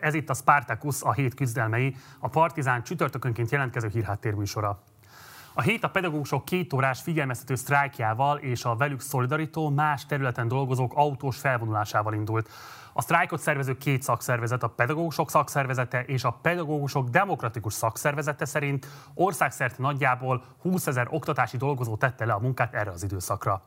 Ez itt a Spartacus, a hét küzdelmei, a Partizán csütörtökönként jelentkező hírháttérműsora. A hét a pedagógusok két órás figyelmeztető sztrájkjával és a velük szolidarító más területen dolgozók autós felvonulásával indult. A sztrájkot szervező két szakszervezet, a pedagógusok szakszervezete és a pedagógusok demokratikus szakszervezete szerint országszerte nagyjából 20 ezer oktatási dolgozó tette le a munkát erre az időszakra.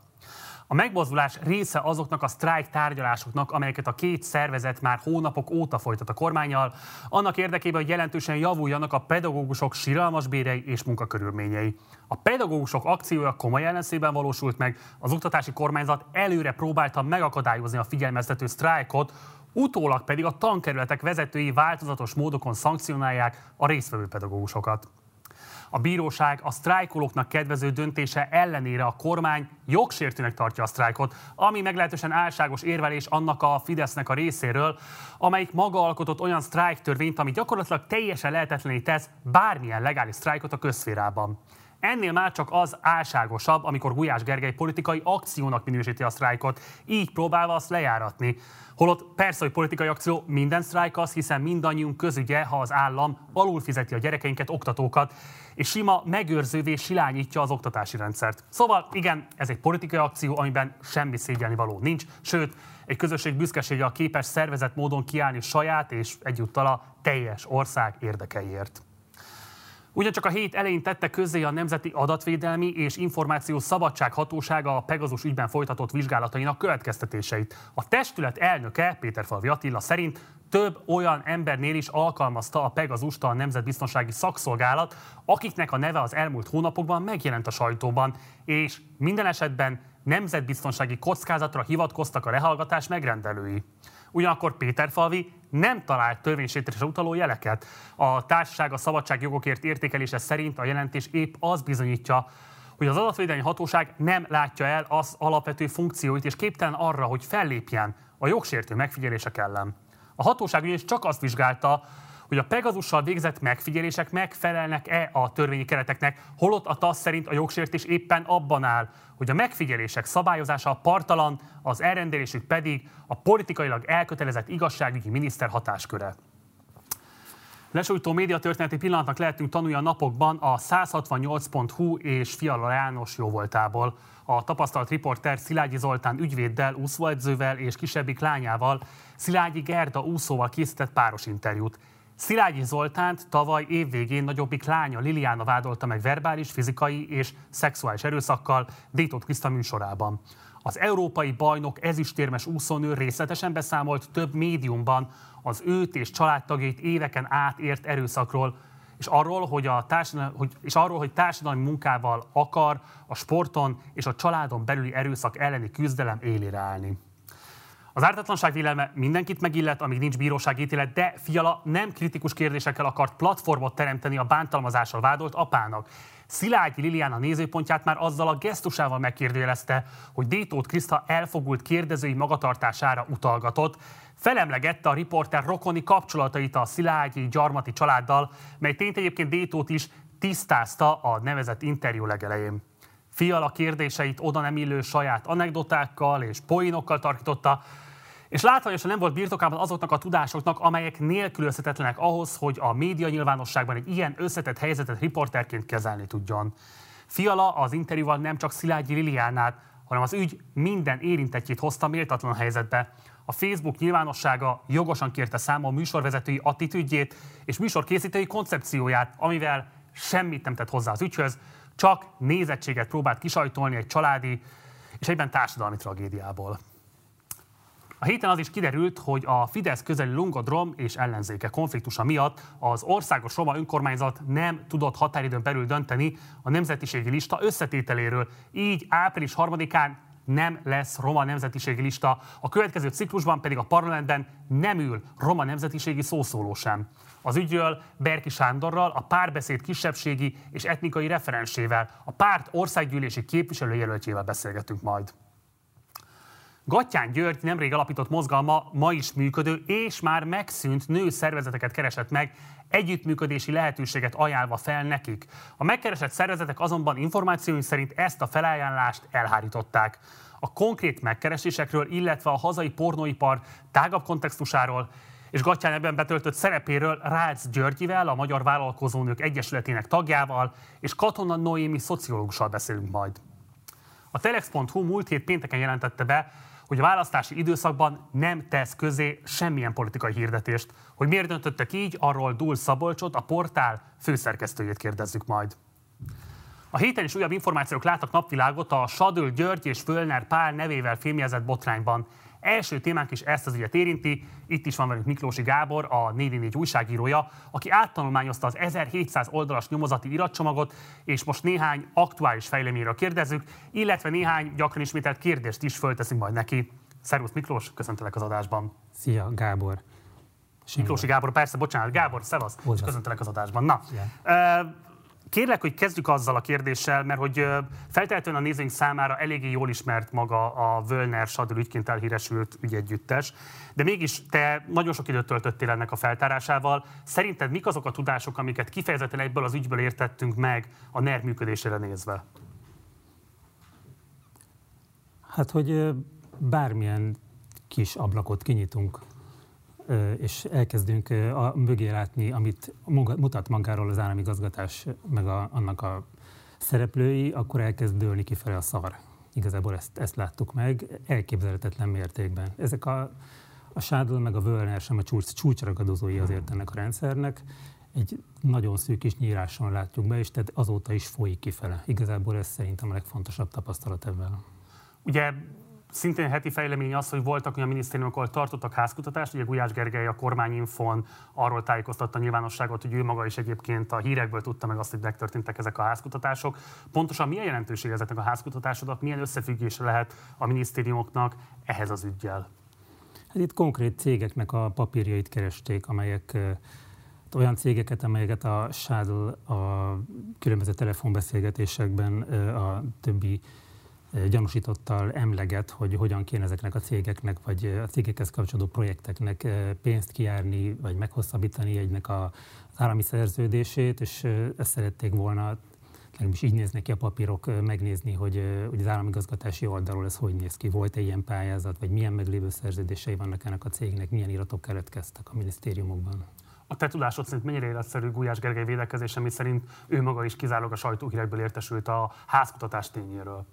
A megmozdulás része azoknak a sztrájk tárgyalásoknak, amelyeket a két szervezet már hónapok óta folytat a kormányjal, annak érdekében, hogy jelentősen javuljanak a pedagógusok siralmas bérei és munkakörülményei. A pedagógusok akciója komoly ellenszében valósult meg, az oktatási kormányzat előre próbálta megakadályozni a figyelmeztető sztrájkot, utólag pedig a tankerületek vezetői változatos módokon szankcionálják a résztvevő pedagógusokat. A bíróság a sztrájkolóknak kedvező döntése ellenére a kormány jogsértőnek tartja a sztrájkot, ami meglehetősen álságos érvelés annak a Fidesznek a részéről, amelyik maga alkotott olyan sztrájktörvényt, ami gyakorlatilag teljesen lehetetlené tesz bármilyen legális sztrájkot a közszférában. Ennél már csak az álságosabb, amikor Gulyás Gergely politikai akciónak minősíti a sztrájkot, így próbálva azt lejáratni. Holott persze, hogy politikai akció minden sztrájk az, hiszen mindannyiunk közügye, ha az állam alul fizeti a gyerekeinket, oktatókat, és sima megőrzővé silányítja az oktatási rendszert. Szóval igen, ez egy politikai akció, amiben semmi szégyelni való nincs, sőt, egy közösség büszkesége a képes szervezett módon kiállni saját és egyúttal a teljes ország érdekeiért. Ugyancsak a hét elején tette közzé a Nemzeti Adatvédelmi és Információ Szabadság Hatósága a Pegazus ügyben folytatott vizsgálatainak következtetéseit. A testület elnöke, Péter Falvi Attila szerint több olyan embernél is alkalmazta a Pegazust a Nemzetbiztonsági Szakszolgálat, akiknek a neve az elmúlt hónapokban megjelent a sajtóban, és minden esetben nemzetbiztonsági kockázatra hivatkoztak a lehallgatás megrendelői. Ugyanakkor Péter Falvi nem talált törvénysértésre utaló jeleket. A társaság a szabadságjogokért értékelése szerint a jelentés épp az bizonyítja, hogy az adatvédelmi hatóság nem látja el az alapvető funkcióit, és képtelen arra, hogy fellépjen a jogsértő megfigyelések ellen. A hatóság ugyanis csak azt vizsgálta, hogy a Pegazussal végzett megfigyelések megfelelnek-e a törvényi kereteknek, holott a TASZ szerint a jogsértés éppen abban áll, hogy a megfigyelések szabályozása a partalan, az elrendelésük pedig a politikailag elkötelezett igazságügyi miniszter hatásköre. Lesújtó médiatörténeti pillanatnak lehetünk tanulni a napokban a 168.hu és Fiala János jóvoltából. A tapasztalt riporter Szilágyi Zoltán ügyvéddel, úszóedzővel és kisebbik lányával, Szilágyi Gerda úszóval készített páros interjút. Szilágyi Zoltánt tavaly évvégén nagyobbik lánya Liliana vádolta meg verbális, fizikai és szexuális erőszakkal Détot Kriszta műsorában. Az európai bajnok ezüstérmes úszónő részletesen beszámolt több médiumban az őt és családtagjait éveken át ért erőszakról, és arról, hogy, a társadalmi, hogy, és arról, hogy társadalmi munkával akar a sporton és a családon belüli erőszak elleni küzdelem élére állni. Az ártatlanság vélelme mindenkit megillet, amíg nincs bíróságítélet, de Fiala nem kritikus kérdésekkel akart platformot teremteni a bántalmazással vádolt apának. Szilágyi Liliana nézőpontját már azzal a gesztusával megkérdőjelezte, hogy Détót Kriszta elfogult kérdezői magatartására utalgatott, felemlegette a riporter rokoni kapcsolatait a Szilágyi gyarmati családdal, mely tényt egyébként Détót is tisztázta a nevezett interjú legelején. Fiala kérdéseit oda nem illő saját anekdotákkal és poénokkal tartotta, és látványosan nem volt birtokában azoknak a tudásoknak, amelyek nélkülözhetetlenek ahhoz, hogy a média nyilvánosságban egy ilyen összetett helyzetet riporterként kezelni tudjon. Fiala az interjúval nem csak Szilágyi Liliánát, hanem az ügy minden érintettjét hozta méltatlan helyzetbe. A Facebook nyilvánossága jogosan kérte számon műsorvezetői attitűdjét és műsorkészítői koncepcióját, amivel semmit nem tett hozzá az ügyhöz, csak nézettséget próbált kisajtolni egy családi és egyben társadalmi tragédiából. A héten az is kiderült, hogy a Fidesz közeli Lungodrom és ellenzéke konfliktusa miatt az országos roma önkormányzat nem tudott határidőn belül dönteni a nemzetiségi lista összetételéről. Így április 3-án nem lesz roma nemzetiségi lista, a következő ciklusban pedig a parlamentben nem ül roma nemzetiségi szószóló sem. Az ügyről Berki Sándorral, a párbeszéd kisebbségi és etnikai referensével, a párt országgyűlési képviselőjelöltjével beszélgetünk majd. Gattyán György nemrég alapított mozgalma ma is működő és már megszűnt nő szervezeteket keresett meg, együttműködési lehetőséget ajánlva fel nekik. A megkeresett szervezetek azonban információink szerint ezt a felajánlást elhárították. A konkrét megkeresésekről, illetve a hazai pornóipar tágabb kontextusáról és Gatyán ebben betöltött szerepéről Rácz Györgyivel, a Magyar Vállalkozónők Egyesületének tagjával, és Katona Noémi szociológussal beszélünk majd. A Telex.hu múlt hét pénteken jelentette be, hogy a választási időszakban nem tesz közé semmilyen politikai hirdetést. Hogy miért döntöttek így, arról Dúl Szabolcsot, a portál főszerkesztőjét kérdezzük majd. A héten is újabb információk láttak napvilágot a Sadül György és Fölner Pál nevével filmjezett botrányban. Első témánk is ezt az ügyet érinti. Itt is van velünk Miklósi Gábor, a 444 újságírója, aki áttanulmányozta az 1700 oldalas nyomozati iratcsomagot, és most néhány aktuális fejleményről kérdezzük, illetve néhány gyakran ismételt kérdést is fölteszünk majd neki. Szervusz Miklós, köszöntelek az adásban. Szia Gábor. Miklósi Gábor, persze, bocsánat, Gábor, szevasz, és köszöntelek az adásban. Na, yeah. Kérlek, hogy kezdjük azzal a kérdéssel, mert hogy feltehetően a nézőink számára eléggé jól ismert maga a Völner Sadr ügyként elhíresült ügyegyüttes, de mégis te nagyon sok időt töltöttél ennek a feltárásával. Szerinted mik azok a tudások, amiket kifejezetten egyből az ügyből értettünk meg a NER működésére nézve? Hát, hogy bármilyen kis ablakot kinyitunk és elkezdünk a mögé látni, amit mutat magáról az államigazgatás, meg a, annak a szereplői, akkor elkezd dőlni kifele a szar. Igazából ezt, ezt láttuk meg, elképzelhetetlen mértékben. Ezek a, a Sádl meg a Völner sem a csúcs, csúcsragadozói azért ennek a rendszernek. Egy nagyon szűk kis nyíráson látjuk be, és tehát azóta is folyik kifele. Igazából ez szerintem a legfontosabb tapasztalat ebben. Ugye Szintén heti fejlemény az, hogy voltak olyan minisztériumok, ahol tartottak házkutatást, ugye Gulyás Gergely a kormányinfon arról tájékoztatta a nyilvánosságot, hogy ő maga is egyébként a hírekből tudta meg azt, hogy megtörténtek ezek a házkutatások. Pontosan milyen jelentőség ezeknek a házkutatásoknak, milyen összefüggése lehet a minisztériumoknak ehhez az ügyjel? Hát itt konkrét cégeknek a papírjait keresték, amelyek olyan cégeket, amelyeket a Sádl a különböző telefonbeszélgetésekben a többi gyanúsítottal emleget, hogy hogyan kéne ezeknek a cégeknek, vagy a cégekhez kapcsolódó projekteknek pénzt kiárni, vagy meghosszabbítani egynek a, az állami szerződését, és ezt szerették volna legalábbis így néznek ki a papírok, megnézni, hogy, hogy az államigazgatási oldalról ez hogy néz ki, volt-e ilyen pályázat, vagy milyen meglévő szerződései vannak ennek a cégnek, milyen iratok keletkeztek a minisztériumokban. A te tudásod szerint mennyire életszerű Gulyás Gergely védekezése, mi szerint ő maga is kizárólag a sajtóhírekből értesült a házkutatás tényéről?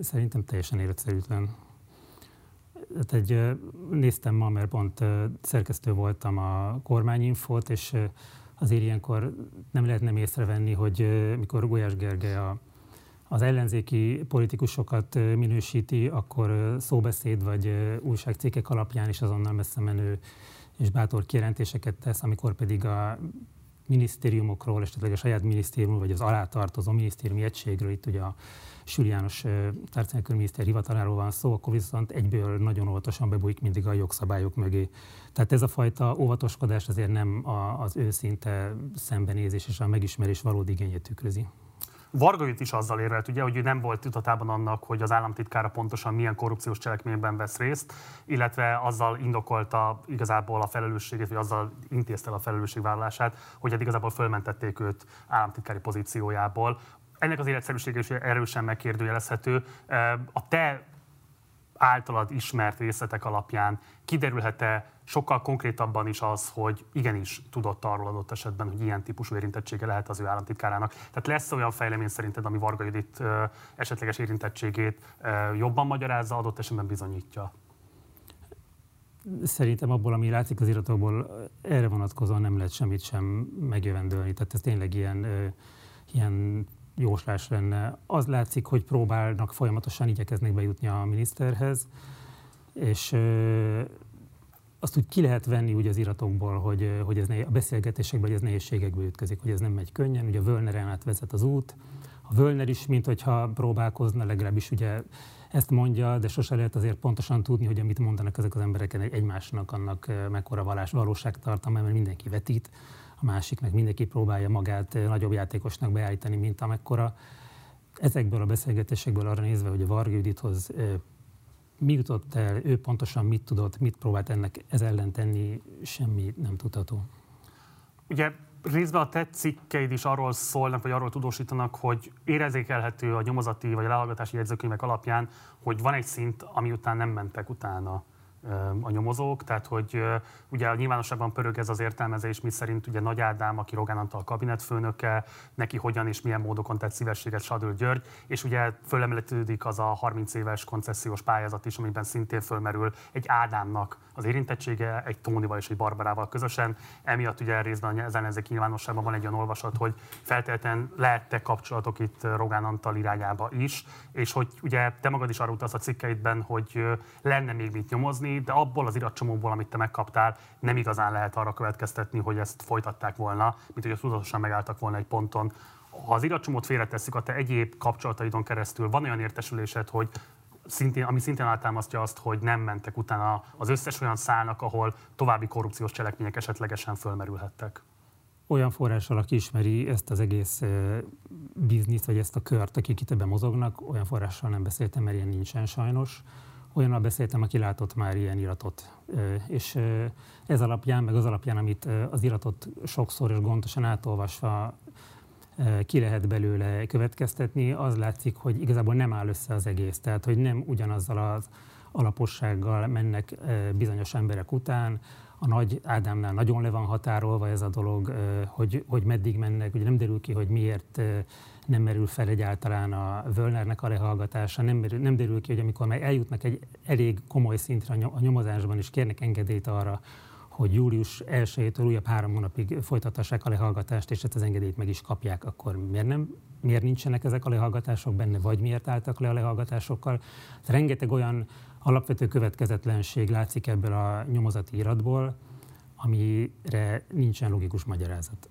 Szerintem teljesen életszerűtlen. Hát egy, néztem ma, mert pont szerkesztő voltam a kormányinfót, és azért ilyenkor nem lehet nem észrevenni, hogy mikor Gulyás Gergely a, az ellenzéki politikusokat minősíti, akkor szóbeszéd vagy újságcikkek alapján is azonnal messze menő és bátor kijelentéseket tesz, amikor pedig a minisztériumokról, esetleg a saját minisztérium, vagy az alátartozó minisztériumi egységről, itt ugye a Sül János tárcánykörminiszter hivataláról van szó, akkor viszont egyből nagyon óvatosan bebújik mindig a jogszabályok mögé. Tehát ez a fajta óvatoskodás azért nem a, az őszinte szembenézés és a megismerés valódi igényét tükrözi. Varga is azzal érvelt, ugye, hogy ő nem volt tudatában annak, hogy az államtitkára pontosan milyen korrupciós cselekményben vesz részt, illetve azzal indokolta igazából a felelősségét, vagy azzal intézte a felelősségvállalását, hogy hát igazából fölmentették őt államtitkári pozíciójából ennek az életszerűsége is erősen megkérdőjelezhető. A te általad ismert részletek alapján kiderülhet-e sokkal konkrétabban is az, hogy igenis tudott arról adott esetben, hogy ilyen típusú érintettsége lehet az ő államtitkárának. Tehát lesz olyan fejlemény szerinted, ami Varga Judit esetleges érintettségét jobban magyarázza, adott esetben bizonyítja? Szerintem abból, ami látszik az iratokból, erre vonatkozóan nem lehet semmit sem megjövendölni. Tehát ez tényleg ilyen, ilyen jóslás lenne. Az látszik, hogy próbálnak folyamatosan igyekeznek bejutni a miniszterhez, és azt úgy ki lehet venni úgy az iratokból, hogy, hogy ez ne, a beszélgetésekben, hogy ez nehézségekbe ütközik, hogy ez nem megy könnyen. Ugye a Völneren át vezet az út, a Völner is, mint hogyha próbálkozna, legalábbis ugye ezt mondja, de sose lehet azért pontosan tudni, hogy amit mondanak ezek az emberek egymásnak, annak mekkora valás, valóságtartalma, mert mindenki vetít a másiknak mindenki próbálja magát eh, nagyobb játékosnak beállítani, mint amekkora. Ezekből a beszélgetésekből arra nézve, hogy a Varga Judithoz eh, mi jutott el, ő pontosan mit tudott, mit próbált ennek ez ellen tenni, semmi nem tudható. Ugye részben a te cikkeid is arról szólnak, vagy arról tudósítanak, hogy érzékelhető a nyomozati vagy a lehallgatási jegyzőkönyvek alapján, hogy van egy szint, ami után nem mentek utána a nyomozók, tehát hogy ugye a nyilvánosságban pörög ez az értelmezés, mi szerint ugye Nagy Ádám, aki Rogán Antal kabinetfőnöke, neki hogyan és milyen módokon tett szívességet Sadül György, és ugye fölemeltetődik az a 30 éves koncesziós pályázat is, amiben szintén fölmerül egy Ádámnak az érintettsége, egy Tónival és egy Barbarával közösen. Emiatt ugye részben az ellenzék nyilvánosságban van egy olyan olvasat, hogy feltétlenül lehettek kapcsolatok itt Rogán Antal irányába is, és hogy ugye te magad is arra utalsz a cikkeidben, hogy lenne még mit nyomozni, de abból az iratcsomóból, amit te megkaptál, nem igazán lehet arra következtetni, hogy ezt folytatták volna, mint hogy tudatosan megálltak volna egy ponton. Ha az iratcsomót félretesszük, a te egyéb kapcsolataidon keresztül van olyan értesülésed, hogy szintén, ami szintén alátámasztja azt, hogy nem mentek utána az összes olyan szálnak, ahol további korrupciós cselekmények esetlegesen fölmerülhettek? Olyan forrással, aki ismeri ezt az egész bizniszt, vagy ezt a kört, akik itt ebben mozognak, olyan forrással nem beszéltem, mert ilyen nincsen sajnos. Olyannal beszéltem, aki látott már ilyen iratot. És ez alapján, meg az alapján, amit az iratot sokszor és gondosan átolvasva ki lehet belőle következtetni, az látszik, hogy igazából nem áll össze az egész. Tehát, hogy nem ugyanazzal az alapossággal mennek bizonyos emberek után, a nagy Ádámnál nagyon le van határolva ez a dolog, hogy, hogy meddig mennek, ugye nem derül ki, hogy miért nem merül fel egyáltalán a Völnernek a lehallgatása, nem, merül, nem derül ki, hogy amikor már eljutnak egy elég komoly szintre a nyomozásban, és kérnek engedélyt arra, hogy július 1-től újabb három hónapig folytathassák a lehallgatást, és ezt az engedélyt meg is kapják, akkor miért, nem, miért nincsenek ezek a lehallgatások benne, vagy miért álltak le a lehallgatásokkal? Tehát rengeteg olyan alapvető következetlenség látszik ebből a nyomozati iratból, amire nincsen logikus magyarázat.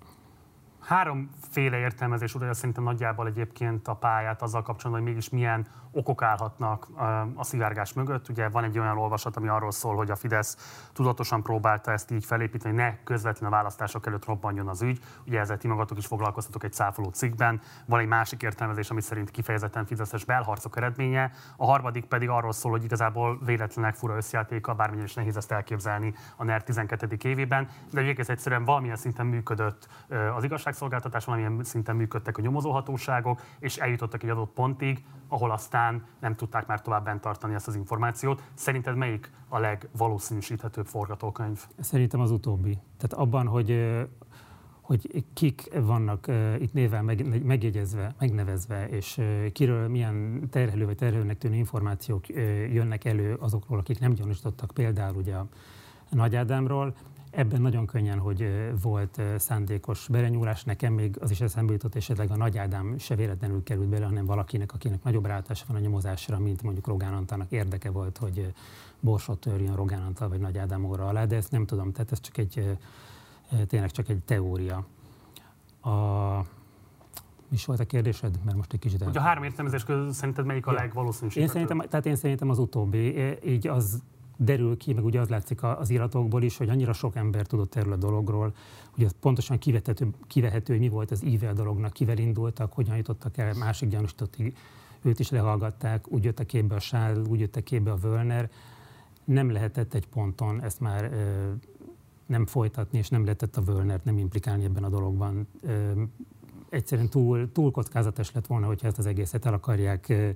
Háromféle értelmezés uralja szerintem nagyjából egyébként a pályát azzal kapcsolatban, hogy mégis milyen okok állhatnak a szivárgás mögött. Ugye van egy olyan olvasat, ami arról szól, hogy a Fidesz tudatosan próbálta ezt így felépíteni, hogy ne közvetlenül a választások előtt robbanjon az ügy. Ugye ezzel ti magatok is foglalkoztatok egy száfoló cikkben. Van egy másik értelmezés, ami szerint kifejezetten fideszes belharcok eredménye. A harmadik pedig arról szól, hogy igazából véletlenek fura összjátéka, bármilyen is nehéz ezt elképzelni a NER 12. évében, de egész egyszerűen valamilyen szinten működött az igazságszolgáltatás, valamilyen szinten működtek a nyomozóhatóságok, és eljutottak egy adott pontig, ahol aztán nem tudták már tovább bent tartani ezt az információt. Szerinted melyik a legvalószínűsíthetőbb forgatókönyv? Szerintem az utóbbi. Tehát abban, hogy hogy kik vannak uh, itt néven meg, megjegyezve, megnevezve, és uh, kiről milyen terhelő vagy terhelőnek tűnő információk uh, jönnek elő azokról, akik nem gyanúsítottak, például ugye a Nagy Ádámról, Ebben nagyon könnyen, hogy volt szándékos berenyúlás, nekem még az is eszembe jutott, és esetleg a Nagy Ádám se véletlenül került bele, hanem valakinek, akinek nagyobb rátása van a nyomozásra, mint mondjuk Rogán Antalnak érdeke volt, hogy borsot törjön Rogán Antal vagy Nagy Ádám óra alá, de ezt nem tudom, tehát ez csak egy, tényleg csak egy teória. A, mi is volt a kérdésed? Mert most egy kicsit... Hogy a három értelmezés közül szerinted melyik a ja. legvalószínűsíthetőbb? Én szerintem, tehát én szerintem az utóbbi. Így az derül ki, meg ugye az látszik az iratokból is, hogy annyira sok ember tudott erről a dologról, hogy az pontosan kivehető, kivehető, hogy mi volt az íve a dolognak, kivel indultak, hogyan jutottak el másik gyanúsítottig, őt is lehallgatták, úgy jöttek képbe a Sál, úgy jöttek képbe a Völner. Nem lehetett egy ponton ezt már ö, nem folytatni, és nem lehetett a Völnert nem implikálni ebben a dologban. Ö, egyszerűen túl, túl kockázatos lett volna, hogyha ezt az egészet el akarják ö,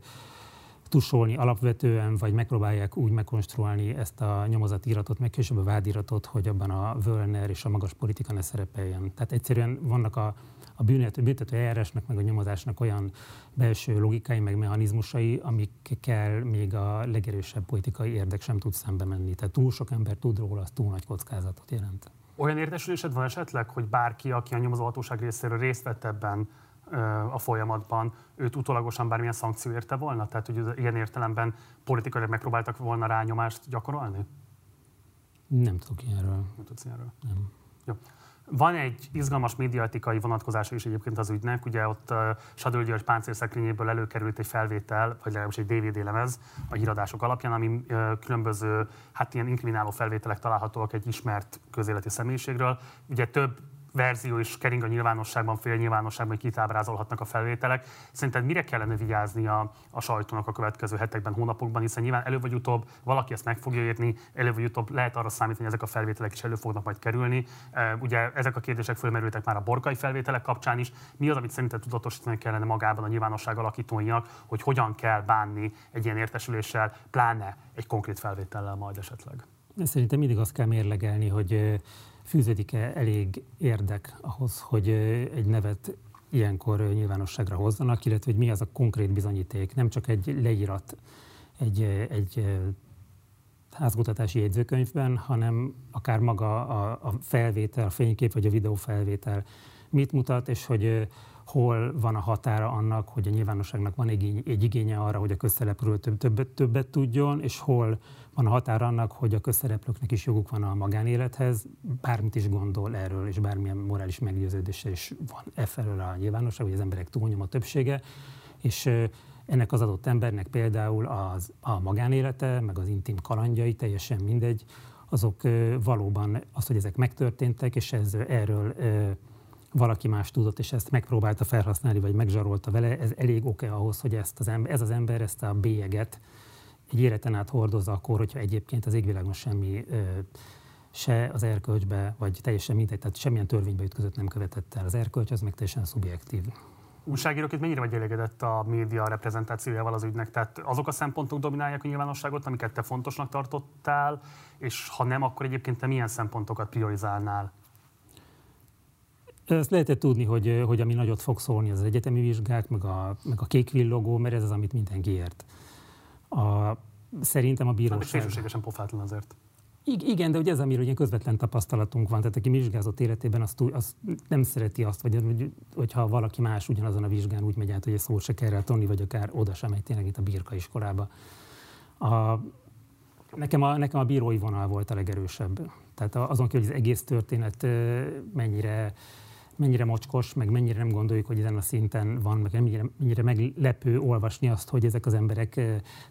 tusolni alapvetően, vagy megpróbálják úgy megkonstruálni ezt a nyomozati iratot, meg később a vádiratot, hogy abban a Völner és a magas politika ne szerepeljen. Tehát egyszerűen vannak a, a büntető eljárásnak, meg a nyomozásnak olyan belső logikái, meg mechanizmusai, amikkel még a legerősebb politikai érdek sem tud szembe menni. Tehát túl sok ember tud róla, az túl nagy kockázatot jelent. Olyan értesülésed van esetleg, hogy bárki, aki a nyomozóhatóság részéről részt vett ebben, a folyamatban, őt utólagosan bármilyen szankció érte volna? Tehát, hogy ilyen értelemben politikai megpróbáltak volna rányomást gyakorolni? Nem tudok ilyenről. Nem tudsz ilyenről? Nem. Jó. Van egy izgalmas médiatikai vonatkozása is egyébként az ügynek. Ugye ott uh, Sadő György páncélszekrényéből előkerült egy felvétel, vagy legalábbis egy DVD lemez a híradások alapján, ami uh, különböző, hát ilyen inkrimináló felvételek találhatóak egy ismert közéleti személyiségről. Ugye több verzió is kering a nyilvánosságban, fél nyilvánosságban, hogy kitábrázolhatnak a felvételek. Szerinted mire kellene vigyázni a, a sajtónak a következő hetekben, hónapokban, hiszen nyilván előbb vagy utóbb valaki ezt meg fogja érni, előbb vagy utóbb lehet arra számítani, hogy ezek a felvételek is elő fognak majd kerülni. Ugye ezek a kérdések fölmerültek már a borkai felvételek kapcsán is. Mi az, amit szerinted tudatosítani kellene magában a nyilvánosság alakítóinak, hogy hogyan kell bánni egy ilyen értesüléssel, pláne egy konkrét felvétellel majd esetleg? Szerintem mindig azt kell mérlegelni, hogy fűződik-e elég érdek ahhoz, hogy egy nevet ilyenkor nyilvánosságra hozzanak, illetve hogy mi az a konkrét bizonyíték, nem csak egy leírat egy, egy házkutatási jegyzőkönyvben, hanem akár maga a, a felvétel, a fénykép vagy a videófelvétel mit mutat, és hogy hol van a határa annak, hogy a nyilvánosságnak van egy, egy igénye arra, hogy a közszereplő több, többet, többet tudjon, és hol van a határa annak, hogy a közszereplőknek is joguk van a magánélethez, bármit is gondol erről, és bármilyen morális meggyőződése is van e felől a nyilvánosság, vagy az emberek túlnyomó többsége, és ennek az adott embernek például az, a magánélete, meg az intim kalandjai, teljesen mindegy, azok valóban az, hogy ezek megtörténtek, és ez, erről valaki más tudott, és ezt megpróbálta felhasználni, vagy megzsarolta vele, ez elég oké ahhoz, hogy ezt az ember, ez az ember ezt a bélyeget egy életen át hordozza akkor, hogyha egyébként az égvilágon semmi se az erkölcsbe, vagy teljesen mindegy, tehát semmilyen törvénybe ütközött nem követett el. Az erkölcs az meg teljesen szubjektív. Újságíróként mennyire vagy elégedett a média reprezentációjával az ügynek? Tehát azok a szempontok dominálják a nyilvánosságot, amiket te fontosnak tartottál, és ha nem, akkor egyébként te milyen szempontokat priorizálnál? Ezt lehetett tudni, hogy, hogy ami nagyot fog szólni, az egyetemi vizsgák, meg a, meg a kék villogó, mert ez az, amit mindenki ért. A, szerintem a bíróság... Hát pofátlan azért. Igen, de ugye ez, amiről ugye közvetlen tapasztalatunk van, tehát aki vizsgázott életében, azt, azt nem szereti azt, vagy, hogyha valaki más ugyanazon a vizsgán úgy megy át, hogy egy szót se kell tonni, vagy akár oda sem megy tényleg itt a birka iskolába. A, nekem, a, nekem a bírói vonal volt a legerősebb. Tehát azon kívül, hogy az egész történet mennyire mennyire mocskos, meg mennyire nem gondoljuk, hogy ezen a szinten van, meg mennyire, mennyire meglepő olvasni azt, hogy ezek az emberek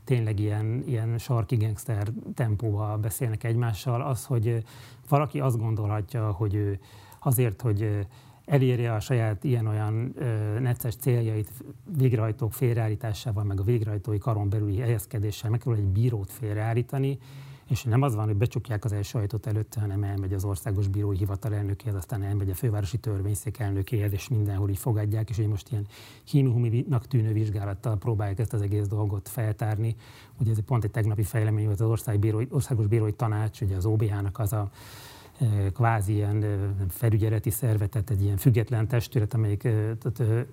tényleg ilyen, ilyen sarki gangster tempóval beszélnek egymással. Az, hogy valaki azt gondolhatja, hogy ő azért, hogy elérje a saját ilyen-olyan necces céljait végrehajtók félreállításával, meg a végrehajtói karon belüli helyezkedéssel meg kell egy bírót félreállítani, és nem az van, hogy becsukják az első ajtót előtte, hanem elmegy az országos bírói hivatal elnökéhez, aztán elmegy a fővárosi törvényszék elnökéhez, és mindenhol így fogadják, és hogy most ilyen himi-huminak tűnő vizsgálattal próbálják ezt az egész dolgot feltárni. Ugye ez pont egy tegnapi fejlemény volt az ország bírói, országos bírói tanács, ugye az OBH-nak az a kvázi ilyen felügyeleti szervetet, egy ilyen független testület, amelyik tehát,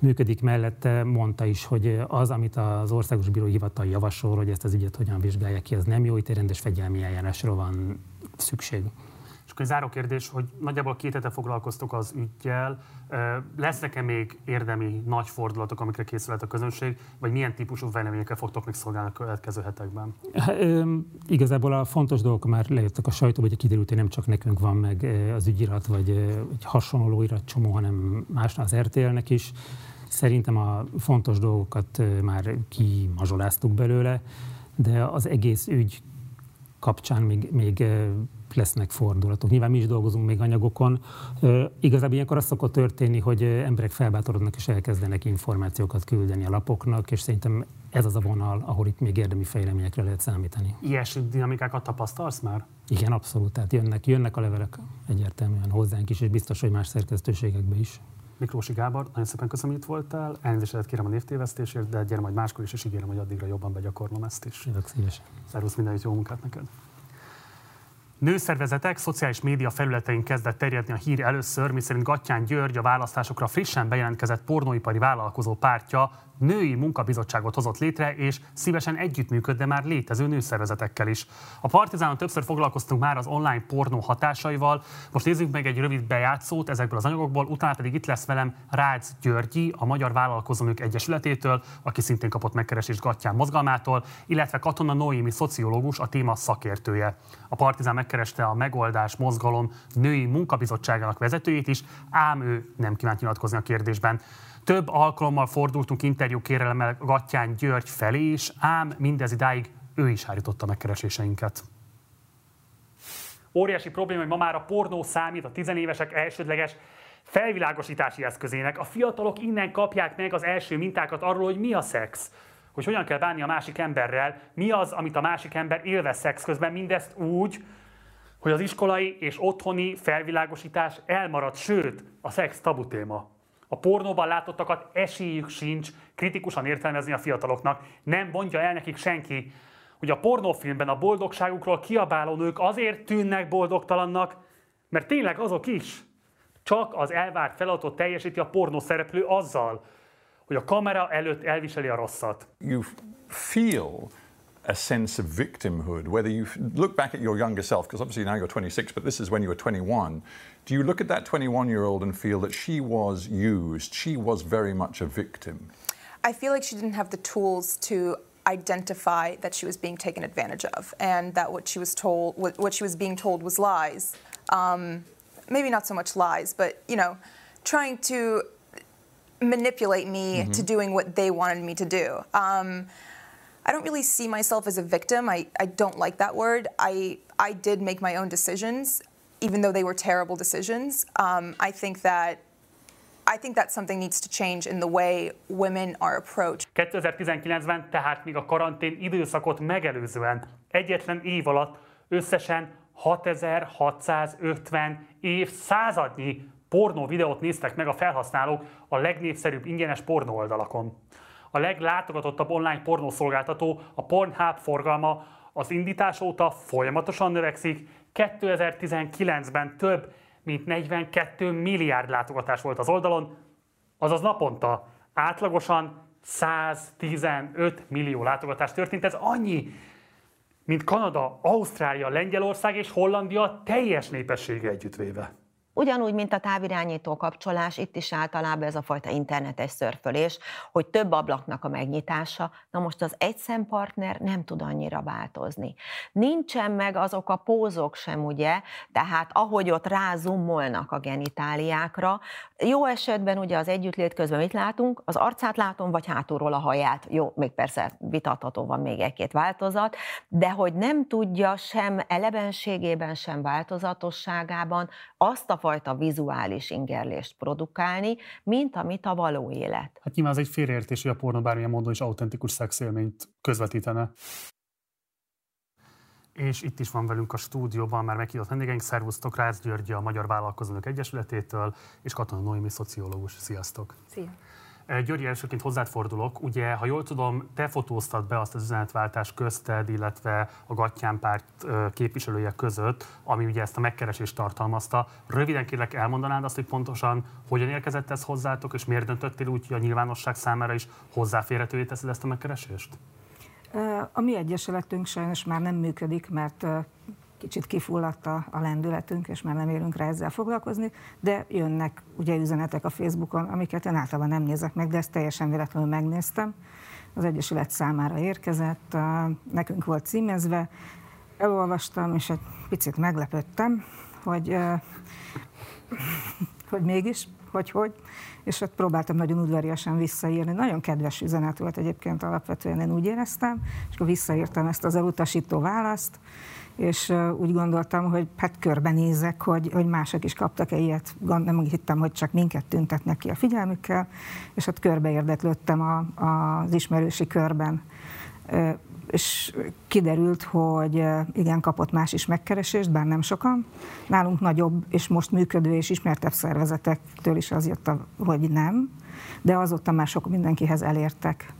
működik mellette, mondta is, hogy az, amit az Országos Bírói Hivatal javasol, hogy ezt az ügyet hogyan vizsgálják ki, az nem jó, itt egy rendes fegyelmi eljárásra van szükség akkor egy záró kérdés, hogy nagyjából két hete foglalkoztok az ügyjel. Lesznek-e még érdemi nagy fordulatok, amikre készülhet a közönség, vagy milyen típusú fejleményekkel fogtok még szolgálni a következő hetekben? Igazából a fontos dolgok már lejöttek a sajtóba, hogy kiderült, hogy nem csak nekünk van meg az ügyirat, vagy egy hasonló irat csomó, hanem másnál az RTL-nek is. Szerintem a fontos dolgokat már kimazsoláztuk belőle, de az egész ügy kapcsán még, még lesznek fordulatok. Nyilván mi is dolgozunk még anyagokon. E, igazából ilyenkor az szokott történni, hogy emberek felbátorodnak és elkezdenek információkat küldeni a lapoknak, és szerintem ez az a vonal, ahol itt még érdemi fejleményekre lehet számítani. Ilyesmi dinamikákat tapasztalsz már? Igen, abszolút. Tehát jönnek, jönnek a levelek egyértelműen hozzánk is, és biztos, hogy más szerkesztőségekbe is. Miklósi Gábor, nagyon szépen köszönöm, hogy itt voltál. Elnézést kérem a névtévesztésért, de gyere majd máskor is, és ígérem, hogy addigra jobban begyakorlom ezt is. Jövök szívesen. Szervusz, mindenit jó munkát neked! Nőszervezetek szociális média felületein kezdett terjedni a hír először, miszerint Gattyán György a választásokra frissen bejelentkezett pornóipari vállalkozó pártja női munkabizottságot hozott létre, és szívesen együttműködne már létező nőszervezetekkel is. A Partizánon többször foglalkoztunk már az online pornó hatásaival, most nézzük meg egy rövid bejátszót ezekből az anyagokból, utána pedig itt lesz velem Rácz Györgyi, a Magyar Vállalkozónők Egyesületétől, aki szintén kapott megkeresést Gattyán mozgalmától, illetve Katona Noémi szociológus, a téma szakértője. A Partizán megkereste a Megoldás Mozgalom női munkabizottságának vezetőjét is, ám ő nem kívánt nyilatkozni a kérdésben. Több alkalommal fordultunk interjú kérelemmel Gattyán György felé is, ám mindez idáig ő is hárította megkereséseinket. Óriási probléma, hogy ma már a pornó számít a tizenévesek elsődleges felvilágosítási eszközének. A fiatalok innen kapják meg az első mintákat arról, hogy mi a szex, hogy hogyan kell bánni a másik emberrel, mi az, amit a másik ember élvez szex közben, mindezt úgy, hogy az iskolai és otthoni felvilágosítás elmarad, sőt, a szex tabu téma. A pornóban látottakat esélyük sincs kritikusan értelmezni a fiataloknak. Nem mondja el nekik senki, hogy a pornófilmben a boldogságukról kiabáló nők azért tűnnek boldogtalannak, mert tényleg azok is. Csak az elvárt feladatot teljesíti a pornó szereplő azzal, hogy a kamera előtt elviseli a rosszat. You feel a sense of victimhood, whether you look back at your younger self, because obviously now you're 26, but this is when you were 21. Do you look at that 21 year old and feel that she was used? She was very much a victim? I feel like she didn't have the tools to identify that she was being taken advantage of and that what she was told what she was being told was lies um, maybe not so much lies but you know trying to manipulate me mm-hmm. to doing what they wanted me to do um, I don't really see myself as a victim. I, I don't like that word. I, I did make my own decisions, even though they were terrible decisions. Um, I think that I think that something needs to change in the way women are approached. 2019-ben, tehát még a karantén időszakot megelőzően egyetlen év alatt összesen 6650 év századnyi pornó videót néztek meg a felhasználók a legnépszerűbb ingyenes pornó oldalakon a leglátogatottabb online pornószolgáltató, a Pornhub forgalma az indítás óta folyamatosan növekszik. 2019-ben több mint 42 milliárd látogatás volt az oldalon, azaz naponta átlagosan 115 millió látogatás történt. Ez annyi, mint Kanada, Ausztrália, Lengyelország és Hollandia teljes népessége együttvéve. Ugyanúgy, mint a távirányító kapcsolás, itt is általában ez a fajta internetes szörfölés, hogy több ablaknak a megnyitása, na most az egyszempartner nem tud annyira változni. Nincsen meg azok a pózok sem, ugye, tehát ahogy ott rázumolnak a genitáliákra, jó esetben ugye az együttlét közben mit látunk? Az arcát látom, vagy hátulról a haját. Jó, még persze vitatható van még egy-két változat, de hogy nem tudja sem elevenségében, sem változatosságában azt a fajta vizuális ingerlést produkálni, mint amit a való élet. Hát nyilván az egy félreértés, hogy a pornó bármilyen módon is autentikus szexélményt közvetítene. És itt is van velünk a stúdióban már meghívott vendégeink, szervusztok, Rácz György, a Magyar Vállalkozónk Egyesületétől, és Katona Noémi, szociológus. Sziasztok! Szia! György, elsőként hozzád fordulok. Ugye, ha jól tudom, te fotóztad be azt az üzenetváltást közted, illetve a Gattyán párt képviselője között, ami ugye ezt a megkeresést tartalmazta. Röviden kérlek elmondanád azt, hogy pontosan hogyan érkezett ez hozzátok, és miért döntöttél úgy, hogy a nyilvánosság számára is hozzáférhetővé teszed ezt a megkeresést? A mi egyesületünk sajnos már nem működik, mert kicsit kifulladt a, a lendületünk, és már nem érünk rá ezzel foglalkozni, de jönnek ugye üzenetek a Facebookon, amiket én általában nem nézek meg, de ezt teljesen véletlenül megnéztem. Az Egyesület számára érkezett, nekünk volt címezve, elolvastam, és egy picit meglepődtem, hogy, hogy mégis, hogy hogy, és ott próbáltam nagyon udvariasan visszaírni. Nagyon kedves üzenet volt egyébként alapvetően, én úgy éreztem, és akkor visszaírtam ezt az elutasító választ, és úgy gondoltam, hogy hát körbenézek, hogy, hogy mások is kaptak-e ilyet. Nem hittem, hogy csak minket tüntetnek ki a figyelmükkel, és hát körbe érdeklődtem a, a, az ismerősi körben. És kiderült, hogy igen, kapott más is megkeresést, bár nem sokan. Nálunk nagyobb és most működő és ismertebb szervezetektől is az jött, hogy nem, de azóta már sok mindenkihez elértek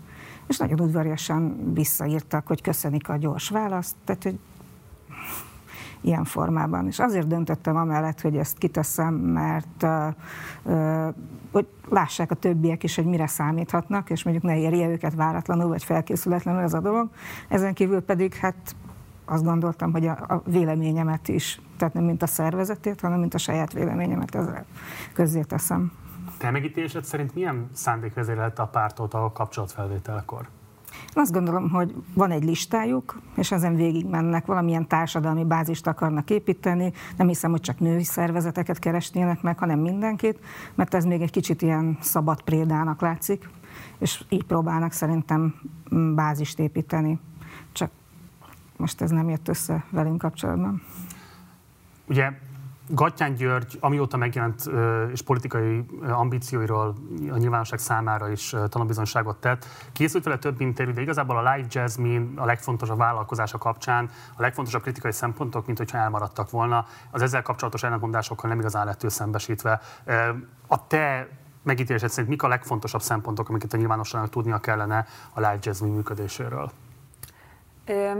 és nagyon udvariasan visszaírtak, hogy köszönik a gyors választ, tehát hogy ilyen formában. És azért döntöttem amellett, hogy ezt kiteszem, mert hogy lássák a többiek is, hogy mire számíthatnak, és mondjuk ne érje őket váratlanul, vagy felkészületlenül ez a dolog. Ezen kívül pedig hát azt gondoltam, hogy a, a véleményemet is, tehát nem mint a szervezetét, hanem mint a saját véleményemet ezzel közzé teszem. Te megítélésed szerint milyen szándék vezérelte a pártot a kapcsolatfelvételkor? Azt gondolom, hogy van egy listájuk, és ezen végig mennek, valamilyen társadalmi bázist akarnak építeni. Nem hiszem, hogy csak női szervezeteket keresnének meg, hanem mindenkit, mert ez még egy kicsit ilyen szabad prédának látszik, és így próbálnak szerintem bázist építeni. Csak most ez nem jött össze velünk kapcsolatban. Ugye Gattyán György, amióta megjelent és politikai ambícióiról a nyilvánosság számára is tanulbizonyságot tett, készült vele több interjú, de igazából a Live Jasmine a legfontosabb vállalkozása kapcsán a legfontosabb kritikai szempontok, mint hogyha elmaradtak volna, az ezzel kapcsolatos ellentmondásokkal nem igazán lett ő szembesítve. A te megítélésed szerint mik a legfontosabb szempontok, amiket a nyilvánosságnak tudnia kellene a Live Jasmine működéséről?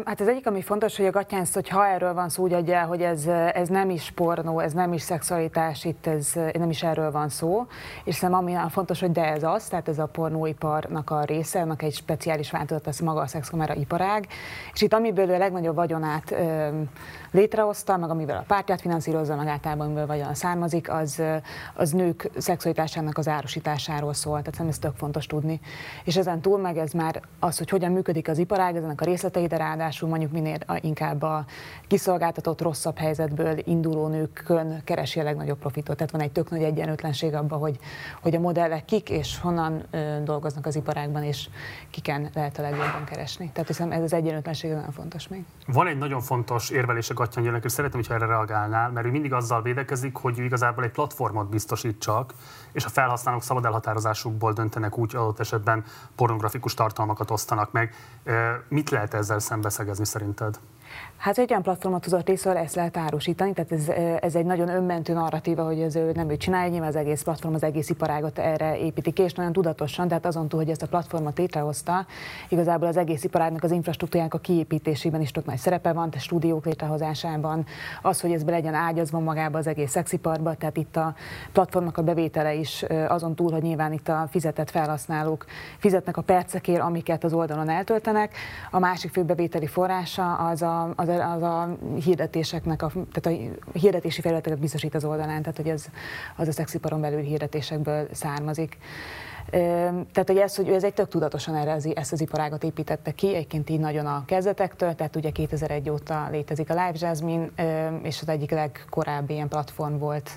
Hát az egyik, ami fontos, hogy a Gatyánsz, hogy ha erről van szó, úgy adja hogy ez, ez nem is pornó, ez nem is szexualitás, itt ez nem is erről van szó, és szerintem ami fontos, hogy de ez az, tehát ez a pornóiparnak a része, ennek egy speciális változat, ez maga a szexkamera iparág, és itt amiből a legnagyobb vagyonát ö, létrehozta, meg amivel a pártját finanszírozza, meg általában amiből vagyon származik, az, az nők szexualitásának az árusításáról szól, tehát ez tök fontos tudni. És ezen túl meg ez már az, hogy hogyan működik az iparág, ezenek a részleteit de ráadásul mondjuk minél inkább a kiszolgáltatott rosszabb helyzetből induló nőkön keresi a legnagyobb profitot. Tehát van egy tök nagy egyenlőtlenség abban, hogy, hogy a modellek kik és honnan dolgoznak az iparágban, és kiken lehet a legjobban keresni. Tehát hiszem ez az egyenlőtlenség nagyon fontos még. Van egy nagyon fontos érvelés a Gattyán és szeretném, hogyha erre reagálnál, mert ő mindig azzal védekezik, hogy ő igazából egy platformot biztosít csak, és a felhasználók szabad elhatározásukból döntenek úgy, adott esetben pornografikus tartalmakat osztanak meg. Mit lehet ezzel szembeszegezni szerinted? Hát egy olyan platformot tudott részről ezt lehet árusítani, tehát ez, ez egy nagyon önmentő narratíva, hogy ez ő nem ő csinálja, nyilván az egész platform, az egész iparágot erre építi ki, és nagyon tudatosan, tehát azon túl, hogy ezt a platformot létrehozta, igazából az egész iparágnak az infrastruktúrának a kiépítésében is tök nagy szerepe van, tehát stúdiók létrehozásában, az, hogy ez be legyen ágyazva magába az egész szexiparba, tehát itt a platformnak a bevétele is azon túl, hogy nyilván itt a fizetett felhasználók fizetnek a percekért, amiket az oldalon eltöltenek. A másik fő bevételi forrása az a, az a, az a hirdetéseknek, a, tehát a hirdetési felületeket biztosít az oldalán, tehát hogy ez, az a szexiparon belül hirdetésekből származik. Tehát, hogy ez, hogy ez egy tök tudatosan erre az, ezt az iparágat építette ki, egyébként így nagyon a kezdetektől, tehát ugye 2001 óta létezik a Live Jasmine, és az egyik legkorábbi ilyen platform volt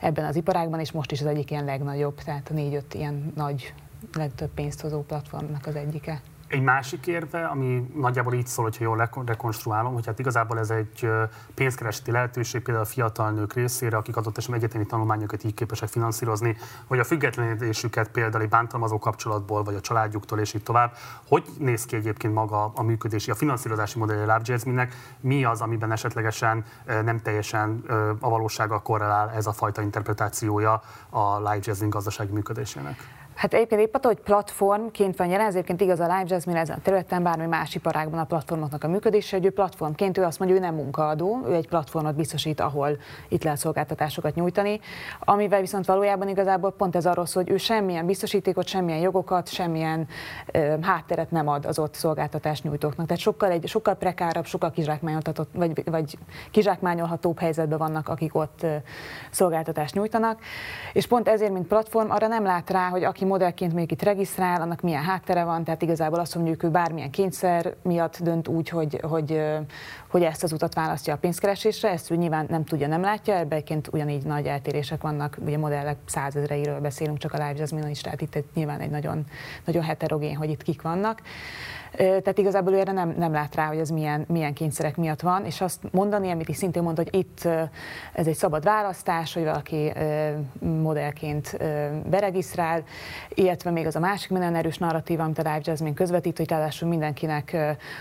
ebben az iparágban, és most is az egyik ilyen legnagyobb, tehát a négy-öt ilyen nagy, legtöbb pénzt hozó platformnak az egyike. Egy másik érve, ami nagyjából így szól, hogyha jól rekonstruálom, hogy hát igazából ez egy pénzkereseti lehetőség például a fiatal nők részére, akik adott esetben egyetemi tanulmányokat így képesek finanszírozni, vagy a függetlenedésüket például egy bántalmazó kapcsolatból, vagy a családjuktól, és így tovább. Hogy néz ki egyébként maga a működési, a finanszírozási modell a Lab Mi az, amiben esetlegesen nem teljesen a valósággal korrelál ez a fajta interpretációja a live jazzing gazdasági működésének? Hát egyébként épp attól, hogy platformként van jelen, ezért igaz a Live Jasmine ezen a területen, bármi más iparágban a platformoknak a működése, hogy ő platformként, ő azt mondja, ő nem munkaadó, ő egy platformot biztosít, ahol itt lehet szolgáltatásokat nyújtani, amivel viszont valójában igazából pont ez arról szól, hogy ő semmilyen biztosítékot, semmilyen jogokat, semmilyen ö, hátteret nem ad az ott szolgáltatás nyújtóknak. Tehát sokkal, egy, sokkal prekárabb, sokkal kizsákmányolhatóbb, vagy, vagy kizsákmányolhatóbb helyzetben vannak, akik ott ö, szolgáltatást nyújtanak. És pont ezért, mint platform, arra nem lát rá, hogy aki modellként még itt regisztrál, annak milyen háttere van, tehát igazából azt mondjuk, hogy bármilyen kényszer miatt dönt úgy, hogy, hogy, hogy ezt az utat választja a pénzkeresésre, ezt ő nyilván nem tudja, nem látja, ebben ugyanígy nagy eltérések vannak, ugye modellek százezreiről beszélünk csak a Live Jasmine is, tehát itt nyilván egy nagyon, nagyon heterogén, hogy itt kik vannak. Tehát igazából ő erre nem, nem lát rá, hogy ez milyen, milyen kényszerek miatt van, és azt mondani, amit is szintén mond, hogy itt ez egy szabad választás, hogy valaki modellként beregisztrál, illetve még az a másik minden erős narratíva, amit a Live Jasmine közvetít, hogy ráadásul mindenkinek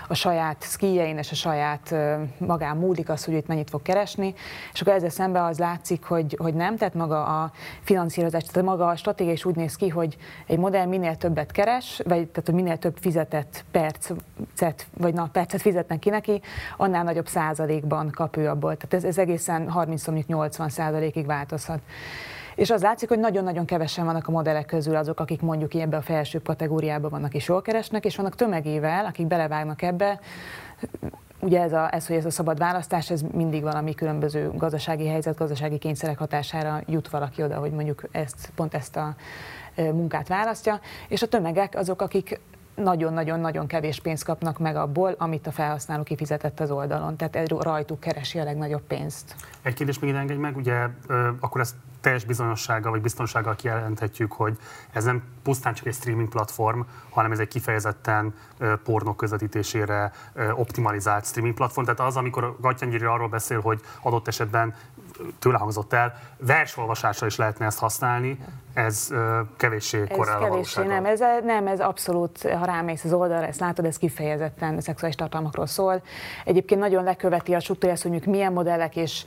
a saját skijjein és a saját magán múlik az, hogy itt mennyit fog keresni, és akkor ezzel szemben az látszik, hogy, hogy nem, tehát maga a finanszírozás, tehát maga a stratégia is úgy néz ki, hogy egy modell minél többet keres, vagy tehát hogy minél több fizetett percet, vagy na, percet fizetnek ki neki, annál nagyobb százalékban kap ő abból. Tehát ez, ez egészen 30-80 százalékig változhat. És az látszik, hogy nagyon-nagyon kevesen vannak a modellek közül azok, akik mondjuk ebbe a felső kategóriába vannak és jól keresnek, és vannak tömegével, akik belevágnak ebbe, ugye ez, a, ez, hogy ez a szabad választás, ez mindig valami különböző gazdasági helyzet, gazdasági kényszerek hatására jut valaki oda, hogy mondjuk ezt, pont ezt a munkát választja, és a tömegek azok, akik nagyon-nagyon-nagyon kevés pénzt kapnak meg abból, amit a felhasználó kifizetett az oldalon. Tehát rajtuk keresi a legnagyobb pénzt. Egy kérdés még engedj meg, ugye akkor ezt teljes bizonyossággal vagy biztonsággal kijelenthetjük, hogy ez nem pusztán csak egy streaming platform, hanem ez egy kifejezetten pornók közvetítésére optimalizált streaming platform. Tehát az, amikor Gatyangyiri arról beszél, hogy adott esetben tőle hangzott el, versolvasásra is lehetne ezt használni, ez kevéssé korrel ez kevéssé, nem, ez, nem, ez abszolút, ha rámész az oldalra, ezt látod, ez kifejezetten szexuális tartalmakról szól. Egyébként nagyon leköveti a struktúráját, hogy milyen modellek és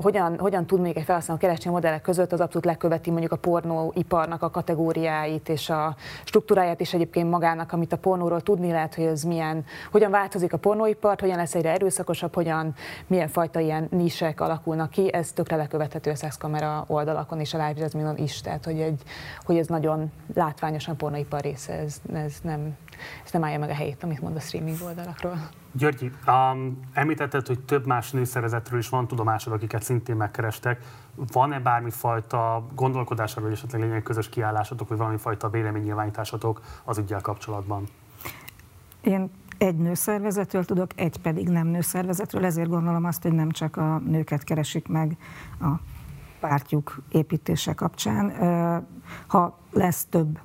hogyan, hogyan tud még egy felhasználó keresni a modellek között, az abszolút leköveti mondjuk a pornóiparnak a kategóriáit és a struktúráját is egyébként magának, amit a pornóról tudni lehet, hogy ez milyen, hogyan változik a pornóipar, hogyan lesz egyre erőszakosabb, hogyan, milyen fajta ilyen nisek alakulnak ki, ez tökre lekövethető a szexkamera oldalakon és a live is, tehát hogy, egy, hogy ez nagyon látványosan pornaipar része, ez, ez, nem, ez nem állja meg a helyét, amit mond a streaming oldalakról. Györgyi, um, említetted, hogy több más nőszervezetről is van tudomásod, akiket szintén megkerestek. Van-e bármifajta gondolkodásról, vagy esetleg lényeg közös kiállásatok, vagy valami fajta véleménynyilvánításatok az ügyel kapcsolatban? Én egy nőszervezetről tudok, egy pedig nem nőszervezetről, ezért gondolom azt, hogy nem csak a nőket keresik meg a pártjuk építése kapcsán. Ha lesz több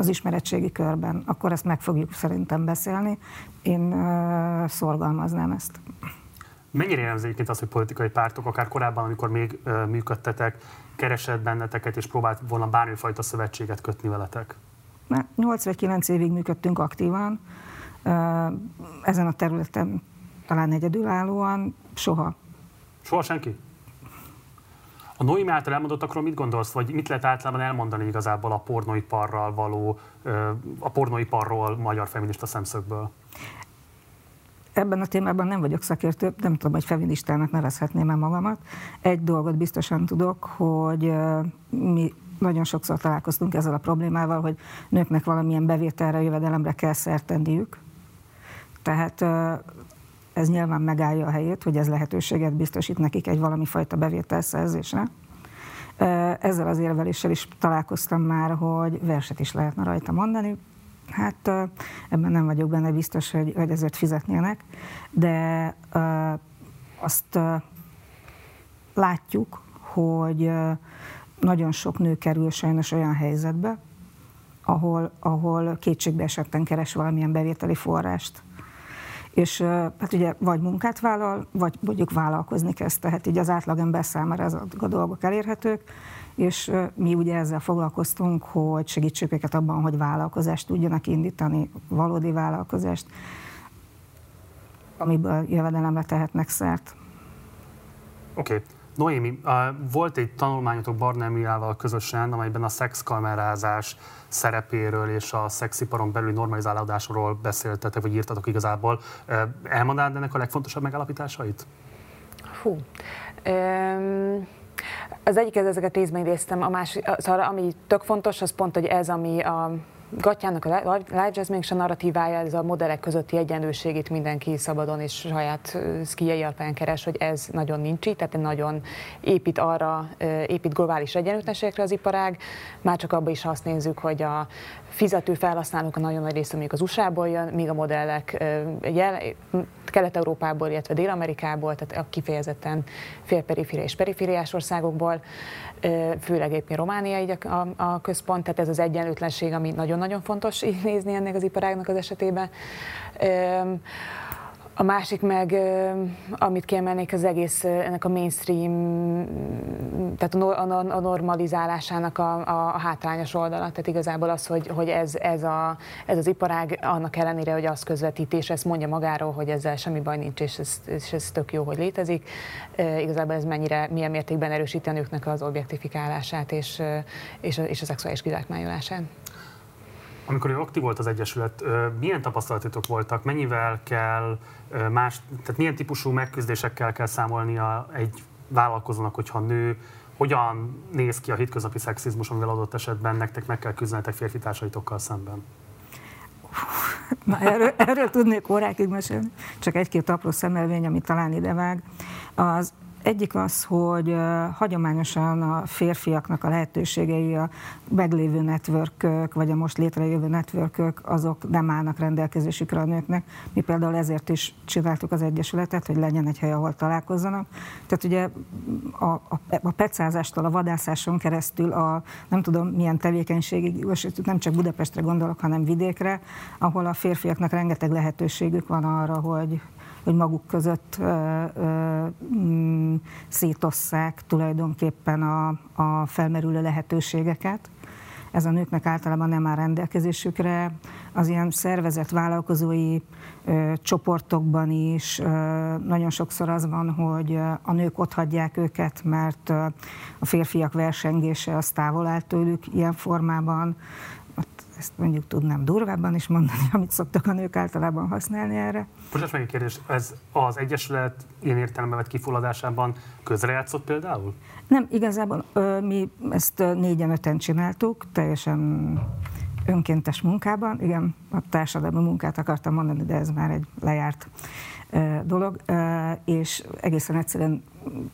az ismeretségi körben, akkor ezt meg fogjuk szerintem beszélni. Én szorgalmaznám ezt. Mennyire jellemző egyébként az, hogy politikai pártok, akár korábban, amikor még működtetek, keresett benneteket és próbált volna bármifajta szövetséget kötni veletek? 8 vagy 9 évig működtünk aktívan. Ezen a területen talán egyedülállóan soha. Soha senki? A Noémi által elmondottakról mit gondolsz, vagy mit lehet általában elmondani igazából a pornóiparral való, a pornóiparról magyar feminista szemszögből? Ebben a témában nem vagyok szakértő, nem tudom, hogy feministának nevezhetném-e magamat. Egy dolgot biztosan tudok, hogy mi nagyon sokszor találkoztunk ezzel a problémával, hogy nőknek valamilyen bevételre, jövedelemre kell szert. Tehát ez nyilván megállja a helyét, hogy ez lehetőséget biztosít nekik egy valami fajta bevételszerzésre. Ezzel az érveléssel is találkoztam már, hogy verset is lehetne rajta mondani. Hát ebben nem vagyok benne biztos, hogy, hogy ezért fizetnének, de azt látjuk, hogy nagyon sok nő kerül sajnos olyan helyzetbe, ahol, ahol kétségbe esetten keres valamilyen bevételi forrást és hát ugye vagy munkát vállal, vagy mondjuk vállalkozni kezd, tehát így az átlagember számára ezek a dolgok elérhetők, és mi ugye ezzel foglalkoztunk, hogy segítsük őket abban, hogy vállalkozást tudjanak indítani, valódi vállalkozást, amiből jövedelemre tehetnek szert. Oké. Okay. Noémi, volt egy tanulmányotok Barnelmiával közösen, amelyben a szexkamerázás szerepéről és a szexiparon belüli normalizálódásról beszéltetek, vagy írtatok igazából. Elmondanád ennek a legfontosabb megállapításait? Hú. Um... Az egyik ezeket részben idéztem, a másik, szóval ami tök fontos, az pont, hogy ez, ami a Gatyának a live jazz és a narratívája, ez a modellek közötti egyenlőségét mindenki szabadon és saját szkijei alapján keres, hogy ez nagyon nincs így, tehát nagyon épít arra, épít globális egyenlőtlenségekre az iparág, már csak abban is azt nézzük, hogy a fizető felhasználók a nagyon nagy része mondjuk az USA-ból jön, míg a modellek jel, Kelet-Európából, illetve Dél-Amerikából, tehát a kifejezetten félperiféria és perifériás országokból, főleg éppen Románia így a, a központ, tehát ez az egyenlőtlenség, ami nagyon-nagyon fontos így nézni ennek az iparágnak az esetében. A másik meg, amit kiemelnék, az egész ennek a mainstream, tehát a normalizálásának a, a, a hátrányos oldala. Tehát igazából az, hogy, hogy ez, ez, a, ez az iparág annak ellenére, hogy az közvetít, és ezt mondja magáról, hogy ezzel semmi baj nincs, és ez, és ez tök jó, hogy létezik. Igazából ez mennyire, milyen mértékben erősíti a nőknek az objektifikálását és, és, a, és a szexuális kizsákmányolását. Amikor aktív volt az Egyesület, milyen tapasztalatotok voltak? Mennyivel kell más, tehát milyen típusú megküzdésekkel kell számolnia egy vállalkozónak, hogyha nő, hogyan néz ki a hétköznapi szexizmus, amivel adott esetben nektek meg kell küzdenetek férfi társaitokkal szemben? Na, erről, erről tudnék órákig mesélni, csak egy-két apró szemelvény, ami talán idevág. Az Egyik az, hogy hagyományosan a férfiaknak a lehetőségei a meglévő networkök, vagy a most létrejövő networkök, azok nem állnak rendelkezésükre a nőknek. Mi például ezért is csináltuk az Egyesületet, hogy legyen egy hely, ahol találkozzanak. Tehát ugye a, a, a pecázástól, a vadászáson keresztül a nem tudom milyen tevékenységig, nem csak Budapestre gondolok, hanem vidékre, ahol a férfiaknak rengeteg lehetőségük van arra, hogy hogy maguk között ö, ö, mm, szétosszák tulajdonképpen a, a felmerülő lehetőségeket. Ez a nőknek általában nem áll rendelkezésükre. Az ilyen szervezett vállalkozói ö, csoportokban is ö, nagyon sokszor az van, hogy a nők ott hagyják őket, mert a férfiak versengése az távol áll tőlük ilyen formában ezt mondjuk tudnám durvábban is mondani, amit szoktak a nők általában használni erre. Most meg egy kérdés, ez az Egyesület ilyen értelemben vett kifulladásában közrejátszott például? Nem, igazából ö, mi ezt négyen öten csináltuk, teljesen önkéntes munkában. Igen, a társadalmi munkát akartam mondani, de ez már egy lejárt dolog, és egészen egyszerűen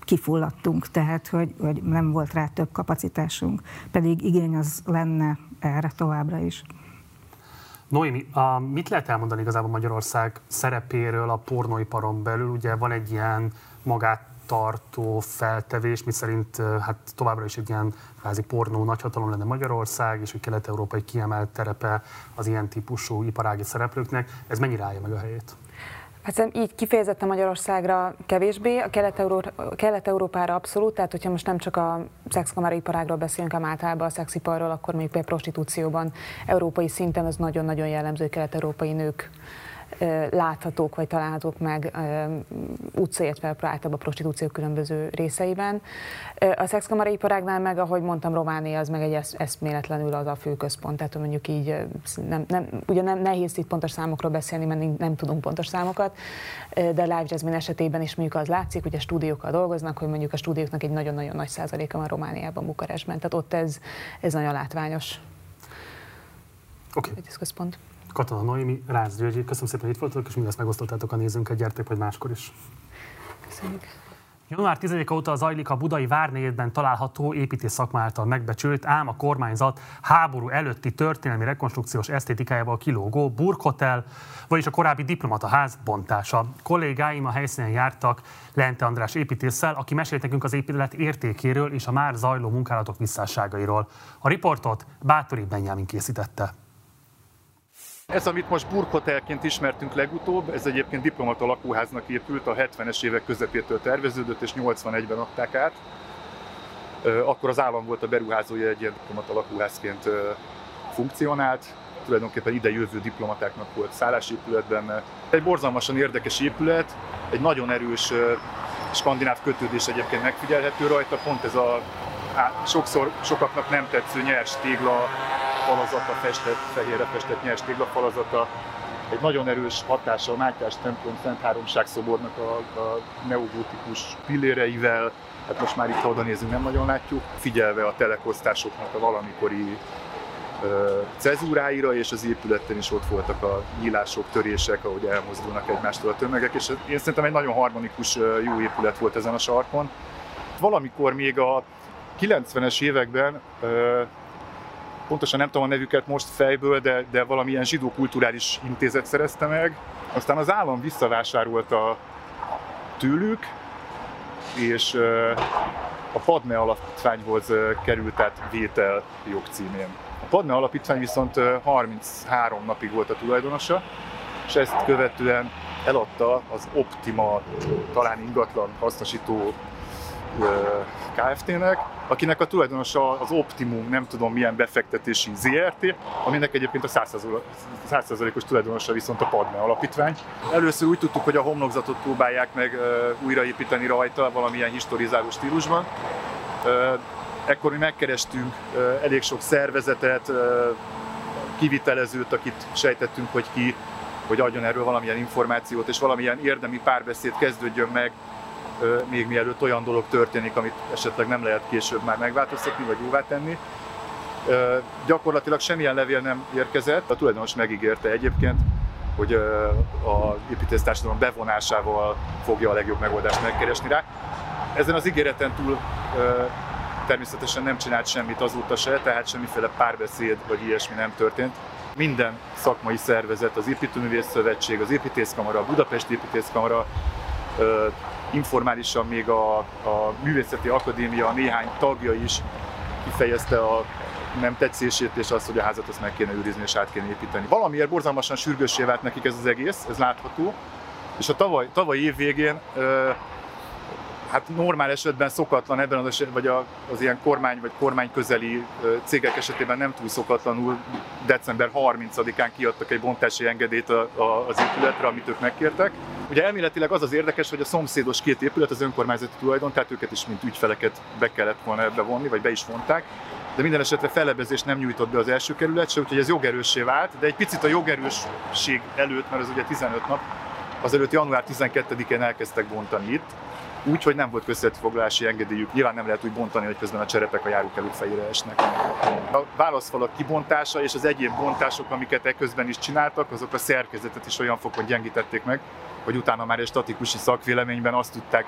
kifulladtunk, tehát hogy, hogy nem volt rá több kapacitásunk, pedig igény az lenne erre továbbra is. Noémi, a, mit lehet elmondani igazából Magyarország szerepéről a pornóiparon belül? Ugye van egy ilyen magát tartó feltevés, miszerint hát továbbra is egy ilyen kvázi pornó nagyhatalom lenne Magyarország, és hogy kelet-európai kiemelt terepe az ilyen típusú iparági szereplőknek. Ez mennyire állja meg a helyét? Hát így kifejezetten Magyarországra kevésbé, a Kelet-Európára abszolút, tehát hogyha most nem csak a szexkamaraiparágról beszélünk, hanem általában a szexiparról, akkor még például prostitúcióban európai szinten az nagyon-nagyon jellemző kelet-európai nők láthatók vagy találhatók meg utca, illetve általában a prostitúció különböző részeiben. A szexkamaraiparágnál meg, ahogy mondtam, Románia az meg egy eszméletlenül az a fő központ, tehát mondjuk így nem, nem, ugye nem nehéz itt pontos számokról beszélni, mert nem tudunk pontos számokat, de Live Jasmine esetében is mondjuk az látszik, hogy a stúdiókkal dolgoznak, hogy mondjuk a stúdióknak egy nagyon-nagyon nagy százaléka van Romániában, Bukarestben, tehát ott ez, ez nagyon látványos. Oké. Okay. Egy központ. Katona Noémi, Rácz Györgyi, köszönöm szépen, hogy itt voltatok, és mindezt megosztottátok a nézőnket, gyertek vagy máskor is. Köszönjük. Január 10 óta zajlik a budai várnégyedben található építész szakma által megbecsült, ám a kormányzat háború előtti történelmi rekonstrukciós esztétikájával kilógó burkhotel, vagyis a korábbi diplomataház bontása. Kollégáim a helyszínen jártak Lente András építéssel, aki mesélt nekünk az épület értékéről és a már zajló munkálatok visszásságairól. A riportot Bátori Benyámin készítette. Ez, amit most burkhotelként ismertünk legutóbb, ez egyébként diplomata lakóháznak épült, a 70-es évek közepétől terveződött, és 81-ben adták át. Akkor az állam volt a beruházója, egy ilyen diplomata lakóházként funkcionált, tulajdonképpen ide jövő diplomatáknak volt szállásépületben. Egy borzalmasan érdekes épület, egy nagyon erős skandináv kötődés egyébként megfigyelhető rajta, pont ez a sokszor sokaknak nem tetsző nyers tégla falazata, festett, fehérre festett nyers téglafalazata, egy nagyon erős hatása a Mátyás templom Szent Háromság szobornak a, a neogótikus pilléreivel, hát most már itt, ha oda nézünk, nem nagyon látjuk, figyelve a telekosztásoknak a valamikori ö, cezúráira, és az épületen is ott voltak a nyílások, törések, ahogy elmozdulnak egymástól a tömegek, és én szerintem egy nagyon harmonikus, jó épület volt ezen a sarkon. Valamikor még a 90-es években pontosan nem tudom a nevüket most fejből, de, de valamilyen zsidó kulturális intézet szerezte meg. Aztán az állam visszavásárolta tőlük, és a Padme alapítványhoz került át vétel jogcímén. A Padme alapítvány viszont 33 napig volt a tulajdonosa, és ezt követően eladta az Optima, talán ingatlan hasznosító Kft-nek, akinek a tulajdonosa az Optimum, nem tudom milyen befektetési ZRT, aminek egyébként a 100%-os tulajdonosa viszont a Padme alapítvány. Először úgy tudtuk, hogy a homlokzatot próbálják meg újraépíteni rajta valamilyen historizáló stílusban. Ekkor mi megkerestünk elég sok szervezetet, kivitelezőt, akit sejtettünk, hogy ki, hogy adjon erről valamilyen információt, és valamilyen érdemi párbeszéd kezdődjön meg még mielőtt olyan dolog történik, amit esetleg nem lehet később már megváltoztatni vagy jóvá tenni. Gyakorlatilag semmilyen levél nem érkezett, a tulajdonos megígérte egyébként, hogy a építésztársadalom bevonásával fogja a legjobb megoldást megkeresni rá. ezen az ígéreten túl természetesen nem csinált semmit azóta se, tehát semmiféle párbeszéd vagy ilyesmi nem történt. Minden szakmai szervezet, az Építőművész Szövetség, az Építészkamara, a Budapesti Építészkamara, informálisan még a, a Művészeti Akadémia néhány tagja is kifejezte a nem tetszését, és azt, hogy a házat azt meg kéne őrizni és át kéne építeni. Valamiért borzalmasan sürgőssé vált nekik ez az egész, ez látható. És a tavaly, tavaly év végén hát normál esetben szokatlan ebben az esetben, vagy az ilyen kormány vagy kormány közeli cégek esetében nem túl szokatlanul december 30-án kiadtak egy bontási engedélyt az épületre, amit ők megkértek. Ugye elméletileg az az érdekes, hogy a szomszédos két épület az önkormányzati tulajdon, tehát őket is mint ügyfeleket be kellett volna ebbe vonni, vagy be is vonták de minden esetre felebezést nem nyújtott be az első kerület se, úgyhogy ez jogerőssé vált, de egy picit a jogerősség előtt, mert az ugye 15 nap, azelőtt január 12-én elkezdtek bontani itt, úgy, hogy nem volt közvetfoglalási engedélyük. Nyilván nem lehet úgy bontani, hogy közben a cserepek a járókelők fejére esnek. A válaszfalak kibontása és az egyéb bontások, amiket ekközben is csináltak, azok a szerkezetet is olyan fokon gyengítették meg, hogy utána már egy statikusi szakvéleményben azt tudták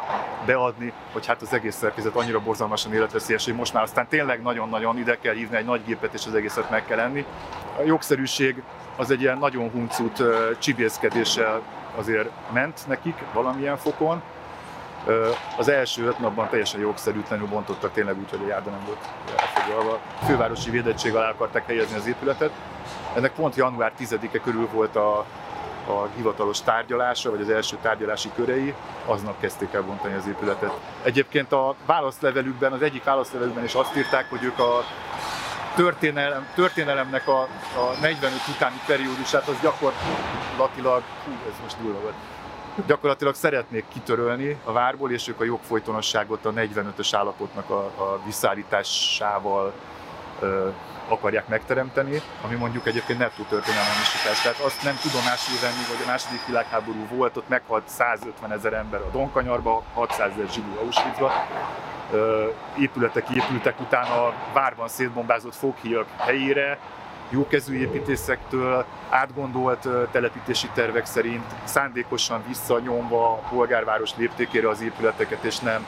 beadni, hogy hát az egész szerkezet annyira borzalmasan életveszélyes, hogy most már aztán tényleg nagyon-nagyon ide kell hívni egy nagy gépet, és az egészet meg kell enni. A jogszerűség az egy ilyen nagyon huncut csibészkedéssel azért ment nekik valamilyen fokon, az első öt napban teljesen jogszerűtlenül bontottak tényleg úgy, hogy a járda nem volt elfoglalva. Fővárosi védettség alá akarták helyezni az épületet. Ennek pont január 10-e körül volt a, a hivatalos tárgyalása, vagy az első tárgyalási körei, aznap kezdték el bontani az épületet. Egyébként a válaszlevelükben, az egyik válaszlevelükben is azt írták, hogy ők a történelem, történelemnek a, a 45 utáni periódusát az gyakorlatilag, hú, ez most durva volt, gyakorlatilag szeretnék kitörölni a várból, és ők a jogfolytonosságot a 45-ös állapotnak a, a visszaállításával ö, akarják megteremteni, ami mondjuk egyébként nettó történelmisítás. Tehát azt nem tudomásul venni, hogy a második világháború volt, ott meghalt 150 ezer ember a Donkanyarba, 600 ezer zsidó Auschwitzba, épületek épültek utána a várban szétbombázott foghíjak helyére, jókezű építészektől, átgondolt telepítési tervek szerint, szándékosan visszanyomva a polgárváros léptékére az épületeket, és nem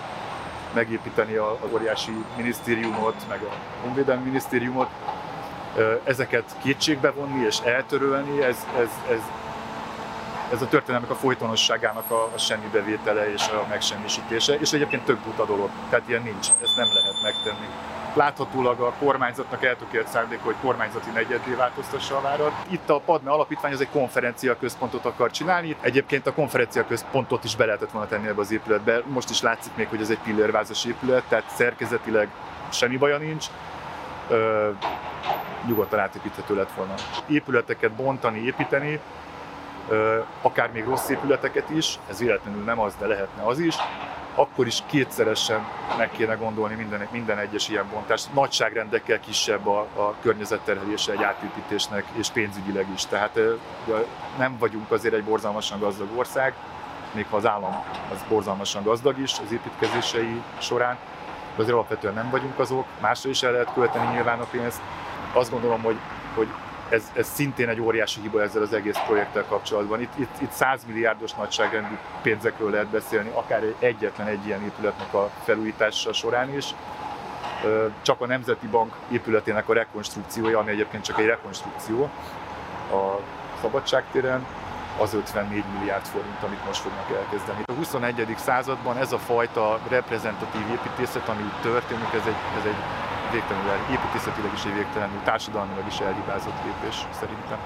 megépíteni a, óriási minisztériumot, meg a honvédelmi minisztériumot. Ezeket kétségbe vonni és eltörölni, ez, ez, ez, ez a történelmek a folytonosságának a, a semmibevétele és a megsemmisítése, és egyébként tök buta dolog, tehát ilyen nincs, ezt nem lehet megtenni. Láthatólag a kormányzatnak eltökélt szándék, hogy kormányzati negyedé változtassa a várat. Itt a Padme Alapítvány az egy konferencia központot akar csinálni. Egyébként a konferencia központot is be lehetett volna tenni ebbe az épületbe. Most is látszik még, hogy ez egy pillérvázas épület, tehát szerkezetileg semmi baja nincs. Ö, nyugodtan átépíthető lett volna. Épületeket bontani, építeni, akár még rossz épületeket is, ez véletlenül nem az, de lehetne az is, akkor is kétszeresen meg kéne gondolni minden, minden egyes ilyen bontást. Nagyságrendekkel kisebb a, a környezetterhelése egy átépítésnek, és pénzügyileg is. Tehát nem vagyunk azért egy borzalmasan gazdag ország, még ha az állam az borzalmasan gazdag is az építkezései során, de azért alapvetően nem vagyunk azok, másra is el lehet költeni nyilván a pénzt. Azt gondolom, hogy, hogy ez, ez szintén egy óriási hiba ezzel az egész projekttel kapcsolatban. Itt, itt, itt 100 milliárdos nagyságrendű pénzekről lehet beszélni, akár egy, egyetlen egy ilyen épületnek a felújítása során is. Csak a Nemzeti Bank épületének a rekonstrukciója, ami egyébként csak egy rekonstrukció a Szabadságtéren, az 54 milliárd forint, amit most fognak elkezdeni. A 21. században ez a fajta reprezentatív építészet, ami itt történik, ez egy, ez egy végtelenül építészetileg is egy végtelenül, társadalmilag is elhibázott lépés szerintem.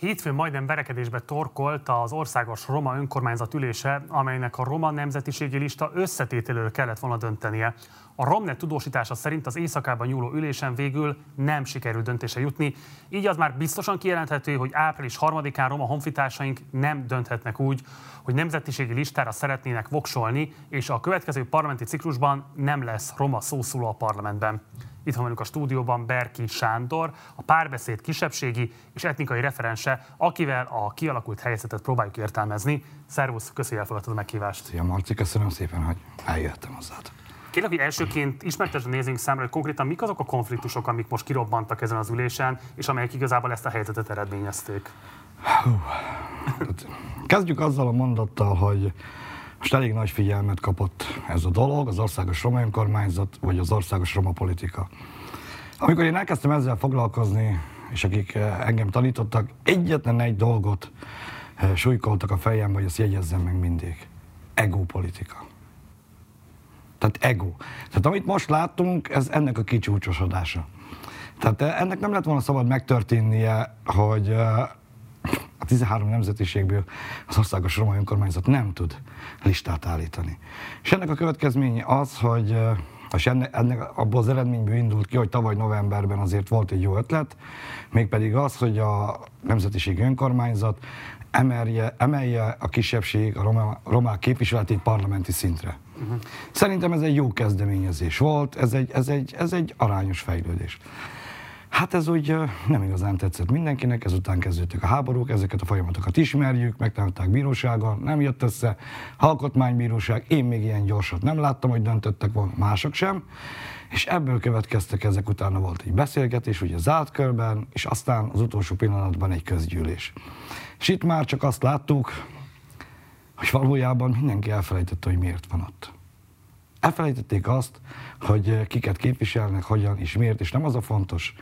Hétfőn majdnem verekedésbe torkolt az országos roma önkormányzat ülése, amelynek a roma nemzetiségi lista összetételőről kellett volna döntenie. A Romnet tudósítása szerint az éjszakában nyúló ülésen végül nem sikerült döntése jutni, így az már biztosan kijelenthető, hogy április 3-án roma honfitársaink nem dönthetnek úgy, hogy nemzetiségi listára szeretnének voksolni, és a következő parlamenti ciklusban nem lesz roma szószóló a parlamentben. Itt van velünk a stúdióban Berki Sándor, a párbeszéd kisebbségi és etnikai referense, akivel a kialakult helyzetet próbáljuk értelmezni. Szervusz, köszönjük, elfogadtad a meghívást. Szia Marci, köszönöm szépen, hogy eljöttem hozzád. Kérlek, hogy elsőként ismertesd a nézőink hogy konkrétan mik azok a konfliktusok, amik most kirobbantak ezen az ülésen, és amelyek igazából ezt a helyzetet eredményezték. Hú. Kezdjük azzal a mondattal, hogy Most elég nagy figyelmet kapott ez a dolog, az országos roma önkormányzat, vagy az országos roma politika. Amikor én elkezdtem ezzel foglalkozni, és akik eh, engem tanítottak, egyetlen egy dolgot eh, súlykoltak a fejembe, hogy ezt jegyezzem meg mindig. Egópolitika. Tehát ego. Tehát amit most láttunk, ez ennek a kicsúcsosodása. Tehát eh, ennek nem lett volna szabad megtörténnie, hogy a 13 nemzetiségből az országos romai önkormányzat nem tud listát állítani. És ennek a következménye az, hogy és ennek, ennek abból az eredményből indult ki, hogy tavaly novemberben azért volt egy jó ötlet, mégpedig az, hogy a Nemzetiségi Önkormányzat emelje, emelje a kisebbség, a roma, romák képviseletét parlamenti szintre. Szerintem ez egy jó kezdeményezés volt, ez egy, ez egy, ez egy arányos fejlődés. Hát ez úgy nem igazán tetszett mindenkinek, ezután kezdődtek a háborúk, ezeket a folyamatokat ismerjük, megtalálták bíróságon, nem jött össze, alkotmánybíróság, én még ilyen gyorsat nem láttam, hogy döntöttek volna, mások sem, és ebből következtek ezek utána volt egy beszélgetés, ugye zárt körben, és aztán az utolsó pillanatban egy közgyűlés. És itt már csak azt láttuk, hogy valójában mindenki elfelejtette, hogy miért van ott. Elfelejtették azt, hogy kiket képviselnek, hogyan és miért, és nem az a fontos,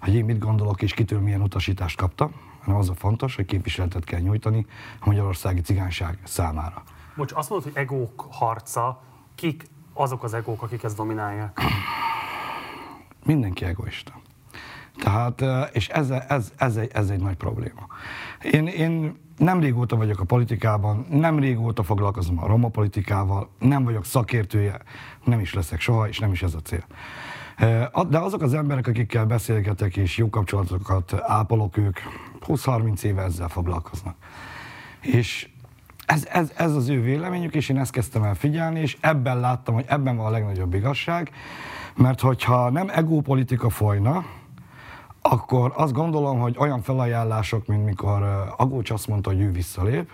hogy én mit gondolok és kitől milyen utasítást kaptam, hanem az a fontos, hogy képviseletet kell nyújtani a magyarországi cigányság számára. Bocs, azt mondod, hogy egók harca, kik azok az egók, akik ezt dominálják? Mindenki egoista. Tehát, és ez, ez, ez, egy, ez egy nagy probléma. Én, én nem régóta vagyok a politikában, nem régóta foglalkozom a roma politikával, nem vagyok szakértője, nem is leszek soha, és nem is ez a cél. De azok az emberek, akikkel beszélgetek és jó kapcsolatokat ápolok, ők 20-30 éve ezzel foglalkoznak. És ez, ez, ez az ő véleményük, és én ezt kezdtem el figyelni, és ebben láttam, hogy ebben van a legnagyobb igazság, mert hogyha nem egópolitika folyna, akkor azt gondolom, hogy olyan felajánlások, mint mikor Agócs azt mondta, hogy ő visszalép,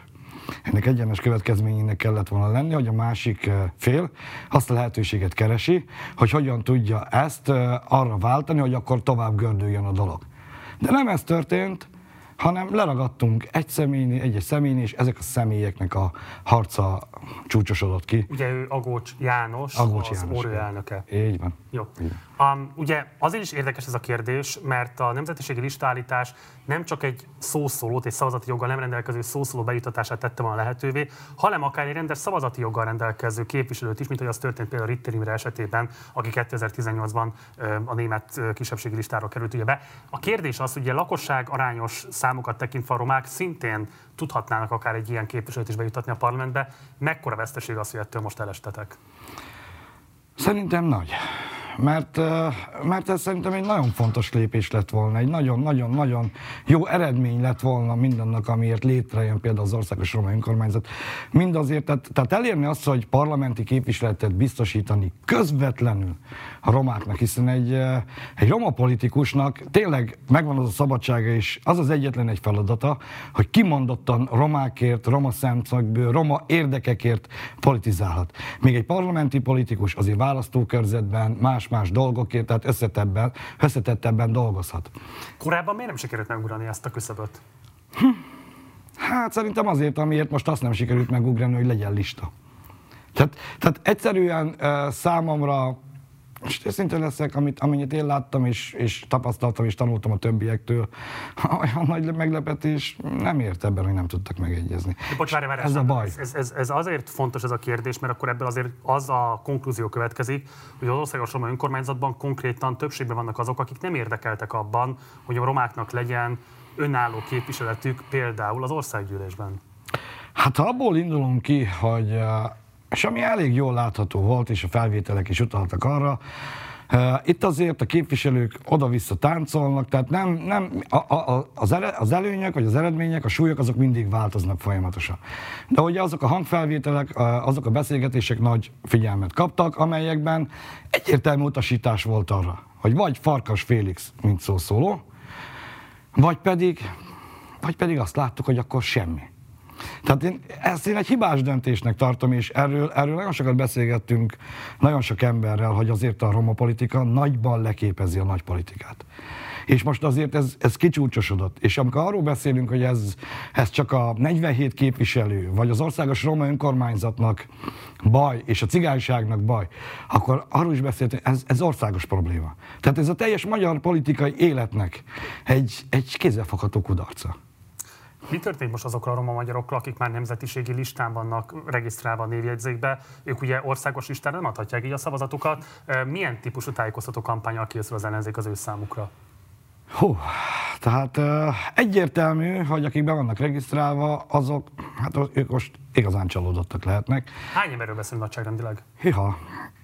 ennek egyenes következményének kellett volna lenni, hogy a másik fél azt a lehetőséget keresi, hogy hogyan tudja ezt arra váltani, hogy akkor tovább gördüljön a dolog. De nem ez történt, hanem leragadtunk egy személynél, egy-egy személynél, és ezek a személyeknek a harca csúcsosodott ki. Ugye ő Agócs János, Agócs az János, elnöke. Így van. Jó. Um, ugye azért is érdekes ez a kérdés, mert a nemzetiségi listállítás nem csak egy szószólót, egy szavazati joggal nem rendelkező szószóló bejutatását tette volna lehetővé, hanem akár egy rendes szavazati joggal rendelkező képviselőt is, mint hogy az történt például Ritter Imre esetében, aki 2018-ban a német kisebbségi listára került ugye be. A kérdés az, hogy a lakosság arányos számokat tekintve a romák szintén tudhatnának akár egy ilyen képviselőt is bejutatni a parlamentbe. Mekkora veszteség az, hogy ettől most elestetek? Szerintem nagy mert, mert ez szerintem egy nagyon fontos lépés lett volna, egy nagyon-nagyon-nagyon jó eredmény lett volna mindannak, amiért létrejön például az Országos Roma Önkormányzat. Mindazért, tehát, tehát elérni azt, hogy parlamenti képviseletet biztosítani közvetlenül a romáknak, hiszen egy, egy roma politikusnak tényleg megvan az a szabadsága, és az az egyetlen egy feladata, hogy kimondottan romákért, roma szemszögből, roma érdekekért politizálhat. Még egy parlamenti politikus azért választókörzetben más-más dolgokért, tehát összetettebben, összetettebben dolgozhat. Korábban miért nem sikerült megugrani ezt a küszöböt? Hm. Hát szerintem azért, amiért most azt nem sikerült megugrani, hogy legyen lista. Tehát, tehát egyszerűen uh, számomra most őszintén leszek, amit, amennyit én láttam, és, és tapasztaltam, és tanultam a többiektől, olyan nagy meglepetés nem ért ebben, hogy nem tudtak megegyezni. Bocs, várj, várj, ez a baj. Ez, ez, ez, azért fontos ez a kérdés, mert akkor ebből azért az a konklúzió következik, hogy az országos roma önkormányzatban konkrétan többségben vannak azok, akik nem érdekeltek abban, hogy a romáknak legyen önálló képviseletük például az országgyűlésben. Hát ha abból indulunk ki, hogy és ami elég jól látható volt, és a felvételek is utaltak arra, itt azért a képviselők oda-vissza táncolnak, tehát nem, nem a, a, az, előnyök, vagy az eredmények, a súlyok azok mindig változnak folyamatosan. De ugye azok a hangfelvételek, azok a beszélgetések nagy figyelmet kaptak, amelyekben egyértelmű utasítás volt arra, hogy vagy Farkas Félix, mint szószóló, vagy pedig, vagy pedig azt láttuk, hogy akkor semmi. Tehát én ezt én egy hibás döntésnek tartom, és erről, erről nagyon sokat beszélgettünk nagyon sok emberrel, hogy azért a roma politika nagyban leképezi a nagy politikát. És most azért ez, ez kicsúcsosodott. És amikor arról beszélünk, hogy ez, ez csak a 47 képviselő, vagy az országos roma önkormányzatnak baj, és a cigányságnak baj, akkor arról is beszéltünk, ez, ez országos probléma. Tehát ez a teljes magyar politikai életnek egy, egy kézzelfogható kudarca. Mi történt most azokkal a roma magyarokkal, akik már nemzetiségi listán vannak regisztrálva a névjegyzékbe? Ők ugye országos listán nem adhatják így a szavazatukat. Milyen típusú tájékoztató kampányal készül az ellenzék az ő számukra? Hú, tehát egyértelmű, hogy akik be vannak regisztrálva, azok, hát ők most igazán csalódottak lehetnek. Hány emberről beszélünk nagyságrendileg? Hiha,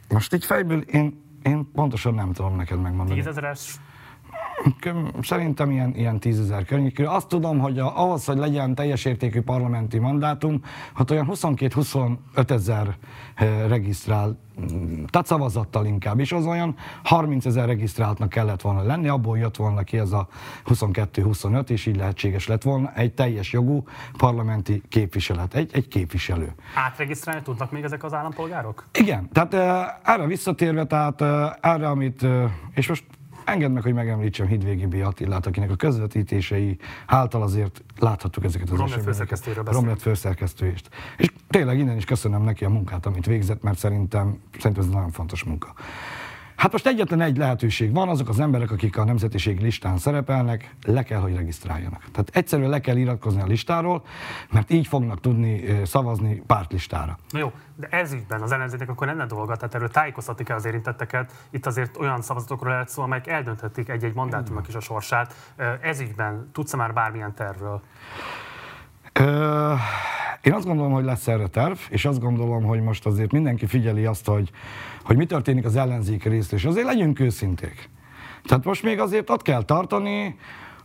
most így fejből én, én pontosan nem tudom neked megmondani. Tízezeres Szerintem ilyen, ilyen tízezer környékül. Azt tudom, hogy a, ahhoz, hogy legyen teljes értékű parlamenti mandátum, hát olyan 22-25 ezer eh, regisztrál, mm, tehát szavazattal inkább, és az olyan 30 ezer regisztráltnak kellett volna lenni, abból jött volna ki ez a 22-25, és így lehetséges lett volna egy teljes jogú parlamenti képviselet, egy, egy képviselő. Átregisztrálni tudnak még ezek az állampolgárok? Igen, tehát erre visszatérve, tehát erre, amit, és most Engedd meg, hogy megemlítsem Hidvégi B. Attilát, akinek a közvetítései által azért láthattuk ezeket az Romlet főszerkesztőről Romlet főszerkesztőést. És tényleg innen is köszönöm neki a munkát, amit végzett, mert szerintem, szerintem ez nagyon fontos munka. Hát most egyetlen egy lehetőség van, azok az emberek, akik a nemzetiség listán szerepelnek, le kell, hogy regisztráljanak. Tehát egyszerűen le kell iratkozni a listáról, mert így fognak tudni szavazni pártlistára. Na jó, de ez ügyben az ellenzéknek akkor lenne dolga, tehát erről tájékoztatni kell az érintetteket. Itt azért olyan szavazatokról lehet szó, amelyek eldönthetik egy-egy mandátumnak is a sorsát. Ez ügyben tudsz már bármilyen tervről? Én azt gondolom, hogy lesz erre terv, és azt gondolom, hogy most azért mindenki figyeli azt, hogy, hogy mi történik az ellenzék részt, és azért legyünk őszinték. Tehát most még azért ott kell tartani,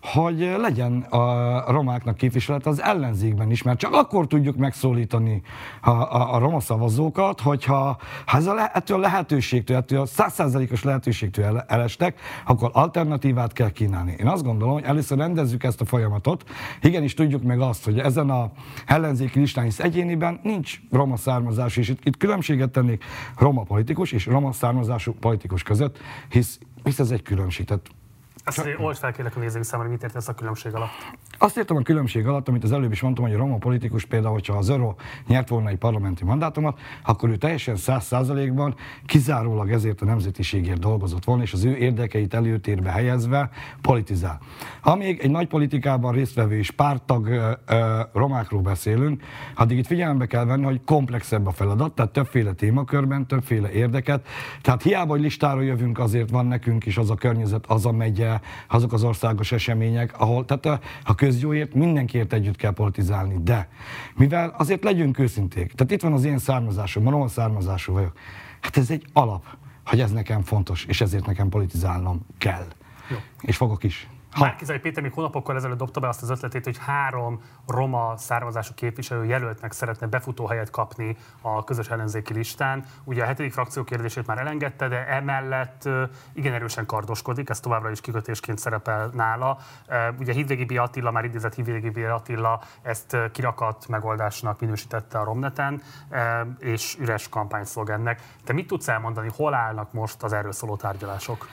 hogy legyen a romáknak képviselet az ellenzékben is, mert csak akkor tudjuk megszólítani a, a, a roma szavazókat, hogyha ha ez a le, ettől a lehetőségtől, ettől a százszázalékos lehetőségtől el, elestek, akkor alternatívát kell kínálni. Én azt gondolom, hogy először rendezzük ezt a folyamatot, igenis tudjuk meg azt, hogy ezen a ellenzéki listán, hisz egyéniben nincs roma származás, és itt, itt különbséget tennék roma politikus és roma származású politikus között, hisz, hisz ez egy különbség. Tehát azt old fel kérlek a nézők számára, mit értesz a különbség alatt. Azt értem a különbség alatt, amit az előbb is mondtam, hogy a roma politikus például, hogyha az Zero nyert volna egy parlamenti mandátumot, akkor ő teljesen száz százalékban kizárólag ezért a nemzetiségért dolgozott volna, és az ő érdekeit előtérbe helyezve politizál. Ha még egy nagy politikában résztvevő és pártag ö, ö, romákról beszélünk, addig itt figyelembe kell venni, hogy komplexebb a feladat, tehát többféle témakörben, többféle érdeket. Tehát hiába, hogy listáról jövünk, azért van nekünk is az a környezet, az a megye, azok az országos események, ahol, tehát a, a közjóért mindenkiért együtt kell politizálni, de mivel azért legyünk őszinték, tehát itt van az én származásom, roma származású vagyok, hát ez egy alap, hogy ez nekem fontos, és ezért nekem politizálnom kell. Jó. És fogok is. Márkizai Péter még hónapokkal ezelőtt dobta be azt az ötletét, hogy három roma származású képviselő jelöltnek szeretne befutóhelyet kapni a közös ellenzéki listán. Ugye a hetedik frakció kérdését már elengedte, de emellett igen erősen kardoskodik, ez továbbra is kikötésként szerepel nála. Ugye Hidvégi. Attila, már idézett Hidvégi. Attila ezt kirakat megoldásnak minősítette a Romneten, és üres kampányszlogennek. Te mit tudsz elmondani, hol állnak most az erről szóló tárgyalások?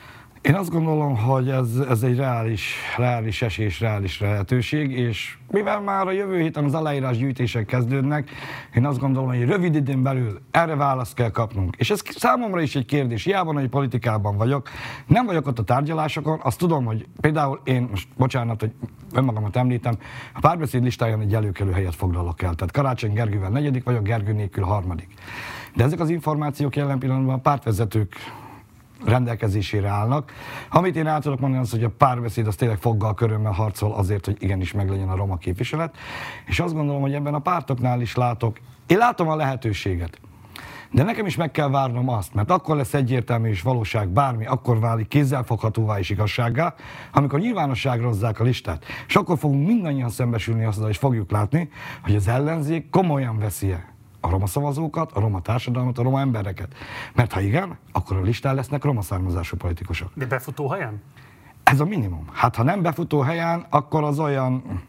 Én azt gondolom, hogy ez, ez egy reális, reális esés, reális lehetőség, és mivel már a jövő héten az aláírás gyűjtések kezdődnek, én azt gondolom, hogy rövid időn belül erre választ kell kapnunk. És ez számomra is egy kérdés, hiába, hogy politikában vagyok, nem vagyok ott a tárgyalásokon, azt tudom, hogy például én, most bocsánat, hogy önmagamat említem, a párbeszéd listáján egy előkelő helyet foglalok el. Tehát Karácsony Gergővel negyedik vagyok, Gergő nélkül harmadik. De ezek az információk jelen pillanatban a pártvezetők rendelkezésére állnak. Amit én el tudok mondani, az, hogy a párbeszéd az tényleg foggal körömmel harcol azért, hogy igenis meglegyen a roma képviselet. És azt gondolom, hogy ebben a pártoknál is látok, én látom a lehetőséget. De nekem is meg kell várnom azt, mert akkor lesz egyértelmű és valóság bármi, akkor válik kézzelfoghatóvá és igazsággá, amikor nyilvánosságra hozzák a listát. És akkor fogunk mindannyian szembesülni azzal, és fogjuk látni, hogy az ellenzék komolyan veszi a roma szavazókat, a roma társadalmat, a roma embereket. Mert ha igen, akkor a listán lesznek roma származású politikusok. De befutó helyen? Ez a minimum. Hát ha nem befutó helyen, akkor az olyan...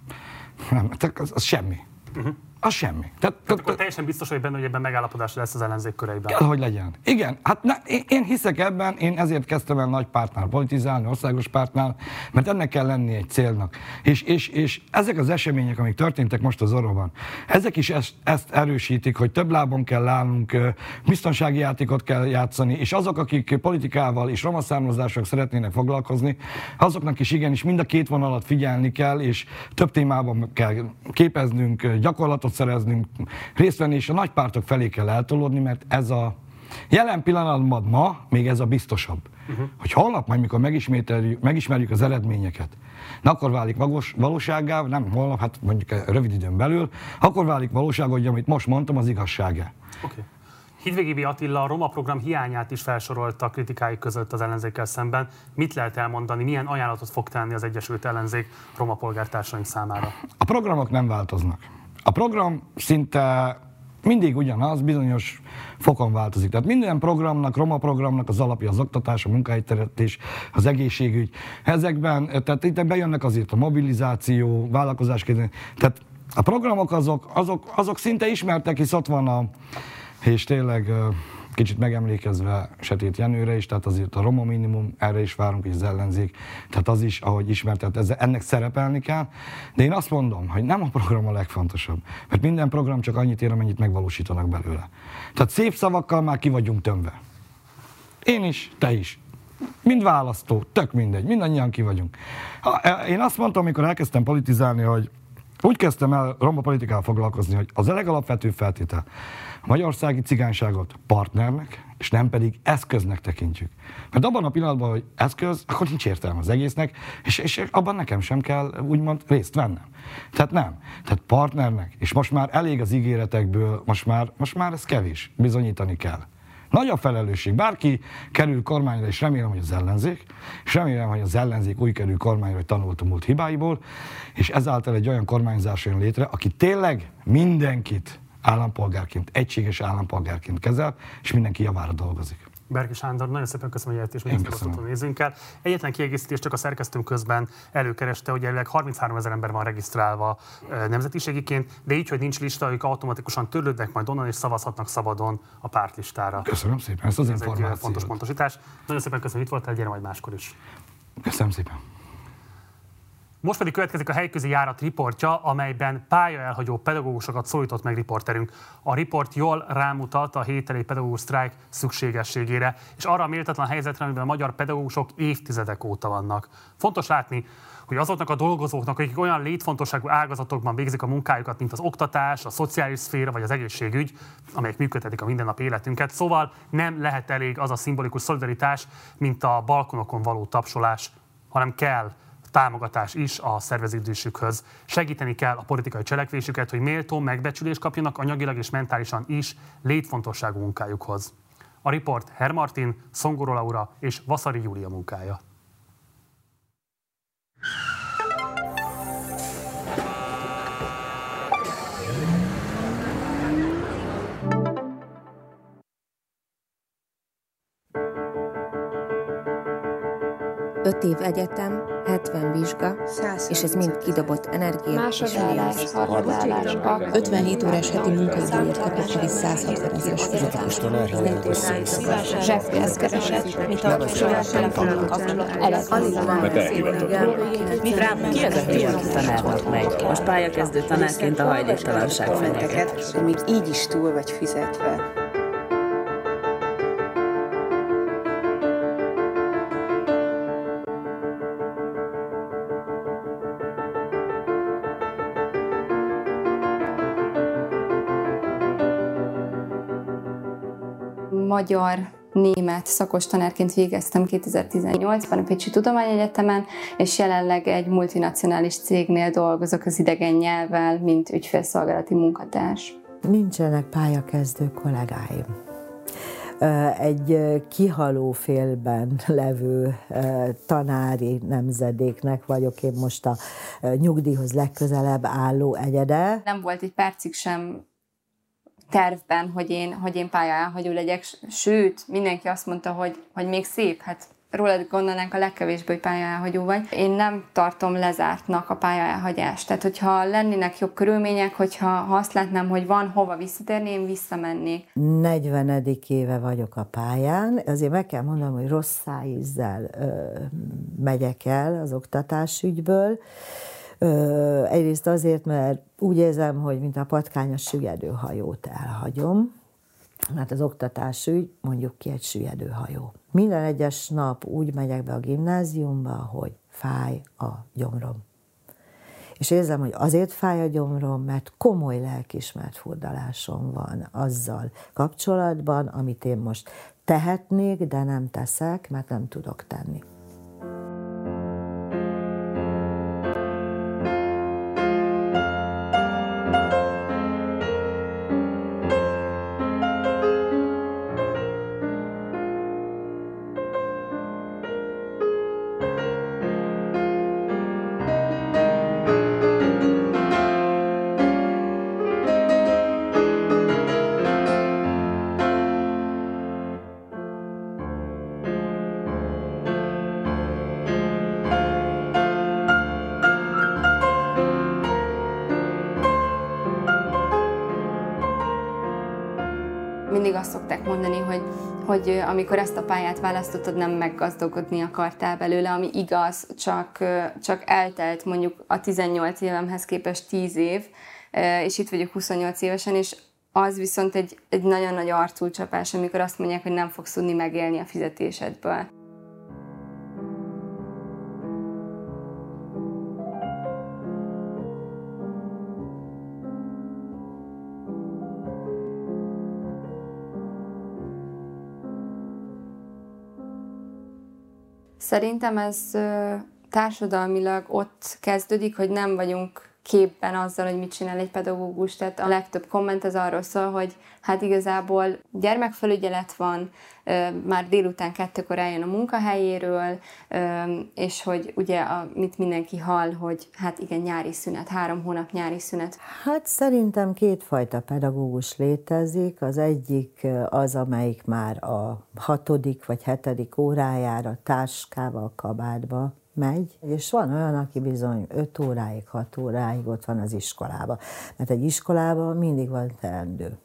Nem, az, az semmi. Uh-huh. Az semmi. Tehát, tehát akkor teljesen biztos hogy benne, hogy ebben megállapodás lesz az ellenzék köreiben. Kell, hogy legyen. Igen, hát én, én hiszek ebben, én ezért kezdtem el nagy pártnál politizálni, országos pártnál, mert ennek kell lenni egy célnak. És, és, és ezek az események, amik történtek most az orróban, ezek is ezt, ezt erősítik, hogy több lábon kell állnunk, biztonsági játékot kell játszani, és azok, akik politikával és roma származások szeretnének foglalkozni, azoknak is igenis mind a két vonalat figyelni kell, és több témában kell képeznünk, gyakorlatot szereznünk, részt venni, és a nagy pártok felé kell eltolódni, mert ez a jelen pillanatban ma még ez a biztosabb. Uh-huh. Hogy holnap majd, mikor megismerjük az eredményeket, na akkor válik valós, valóságá, nem holnap, hát mondjuk rövid időn belül, akkor válik valóság, hogy amit most mondtam, az igazsága. Okay. Hidvégi Attila a Roma program hiányát is felsorolta kritikái között az ellenzékkel szemben. Mit lehet elmondani, milyen ajánlatot fog tenni az Egyesült Ellenzék Roma polgártársaink számára? A programok nem változnak. A program szinte mindig ugyanaz, bizonyos fokon változik. Tehát minden programnak, roma programnak az alapja az oktatás, a munkahelyteremtés, az egészségügy. Ezekben, tehát itt bejönnek azért a mobilizáció, vállalkozás Tehát a programok azok, azok, azok szinte ismertek, hisz ott van a, és tényleg kicsit megemlékezve Setét Jenőre is, tehát azért a roma minimum, erre is várunk, és az ellenzék, tehát az is, ahogy ismertet, ezzel, ennek szerepelni kell. De én azt mondom, hogy nem a program a legfontosabb, mert minden program csak annyit ér, amennyit megvalósítanak belőle. Tehát szép szavakkal már ki vagyunk tömve. Én is, te is. Mind választó, tök mindegy, mindannyian ki vagyunk. E, én azt mondtam, amikor elkezdtem politizálni, hogy úgy kezdtem el roma politikával foglalkozni, hogy az a legalapvetőbb feltétel, magyarországi cigányságot partnernek, és nem pedig eszköznek tekintjük. Mert abban a pillanatban, hogy eszköz, akkor nincs értelme az egésznek, és, és abban nekem sem kell úgymond részt vennem. Tehát nem. Tehát partnernek, és most már elég az ígéretekből, most már, most már ez kevés, bizonyítani kell. Nagy a felelősség. Bárki kerül kormányra, és remélem, hogy az ellenzék, és remélem, hogy az ellenzék új kerül kormányra, hogy tanult a múlt hibáiból, és ezáltal egy olyan kormányzás jön létre, aki tényleg mindenkit állampolgárként, egységes állampolgárként kezel, és mindenki javára dolgozik. Berki Sándor, nagyon szépen köszönöm, hogy eljöttél, és még nézőnkkel. Egyetlen kiegészítés csak a szerkesztőm közben előkereste, hogy jelenleg 33 ezer ember van regisztrálva nemzetiségiként, de így, hogy nincs lista, ők automatikusan törlődnek majd onnan, és szavazhatnak szabadon a pártlistára. Köszönöm szépen ezt az Ez információt. egy fontos pontosítás. Nagyon szépen köszönöm, hogy itt voltál, gyere majd máskor is. Köszönöm szépen. Most pedig következik a helyközi járat riportja, amelyben pályaelhagyó pedagógusokat szólított meg riporterünk. A riport jól rámutat a hételi pedagógus sztrájk szükségességére, és arra a méltatlan helyzetre, amiben a magyar pedagógusok évtizedek óta vannak. Fontos látni, hogy azoknak a dolgozóknak, akik olyan létfontosságú ágazatokban végzik a munkájukat, mint az oktatás, a szociális szféra vagy az egészségügy, amelyek működtetik a mindennapi életünket. Szóval nem lehet elég az a szimbolikus szolidaritás, mint a balkonokon való tapsolás, hanem kell támogatás is a szerveződésükhöz. Segíteni kell a politikai cselekvésüket, hogy méltó megbecsülést kapjanak anyagilag és mentálisan is létfontosságú munkájukhoz. A riport Hermartin, Szongoró Laura és Vaszari Júlia munkája. Öt év egyetem, 70 vizsga, és ez mind kidobott energia és harmadállás. 57 órás heti munkaidőért kapott havi 160 ezeres fizetést. Zseppénzt keresett, mint a telefonunk Ki az a hülye, aki tanárnak megy? Most pályakezdő tanárként a hajléktalanság fenyeget. Még így is túl vagy fizetve. Magyar német szakos tanárként végeztem 2018-ban a Pécsi Tudományegyetemen, és jelenleg egy multinacionális cégnél dolgozok az idegen nyelvvel, mint ügyfélszolgálati munkatárs. Nincsenek pályakezdő kollégáim. Egy kihaló félben levő tanári nemzedéknek vagyok én most a nyugdíjhoz legközelebb álló egyede. Nem volt egy percig sem tervben, hogy én, hogy én pálya legyek, sőt, mindenki azt mondta, hogy, hogy még szép, hát rólad gondolnánk a legkevésbé, hogy pályaelhagyó vagy. Én nem tartom lezártnak a pályaelhagyást. Tehát, hogyha lennének jobb körülmények, hogyha ha azt látnám, hogy van hova visszatérni, én visszamennék. 40. éve vagyok a pályán, azért meg kell mondanom, hogy rossz szájízzel ö, megyek el az oktatásügyből. Ö, egyrészt azért, mert úgy érzem, hogy mint a patkány a süllyedőhajót elhagyom, mert az oktatásügy mondjuk ki egy süllyedőhajó. Minden egyes nap úgy megyek be a gimnáziumba, hogy fáj a gyomrom. És érzem, hogy azért fáj a gyomrom, mert komoly lelkismert furdalásom van azzal kapcsolatban, amit én most tehetnék, de nem teszek, mert nem tudok tenni. Hogy amikor ezt a pályát választottad, nem meggazdagodni akartál belőle, ami igaz, csak, csak eltelt mondjuk a 18 évemhez képest 10 év, és itt vagyok 28 évesen, és az viszont egy, egy nagyon nagy arculcsapás, amikor azt mondják, hogy nem fogsz tudni megélni a fizetésedből. Szerintem ez társadalmilag ott kezdődik, hogy nem vagyunk képben azzal, hogy mit csinál egy pedagógus. Tehát a legtöbb komment az arról szól, hogy hát igazából gyermekfelügyelet van, már délután kettőkor eljön a munkahelyéről, és hogy ugye, amit mindenki hall, hogy hát igen, nyári szünet, három hónap nyári szünet. Hát szerintem kétfajta pedagógus létezik. Az egyik az, amelyik már a hatodik vagy hetedik órájára táskával kabátba megy, és van olyan, aki bizony 5 óráig, 6 óráig ott van az iskolába. Mert egy iskolában mindig van teendő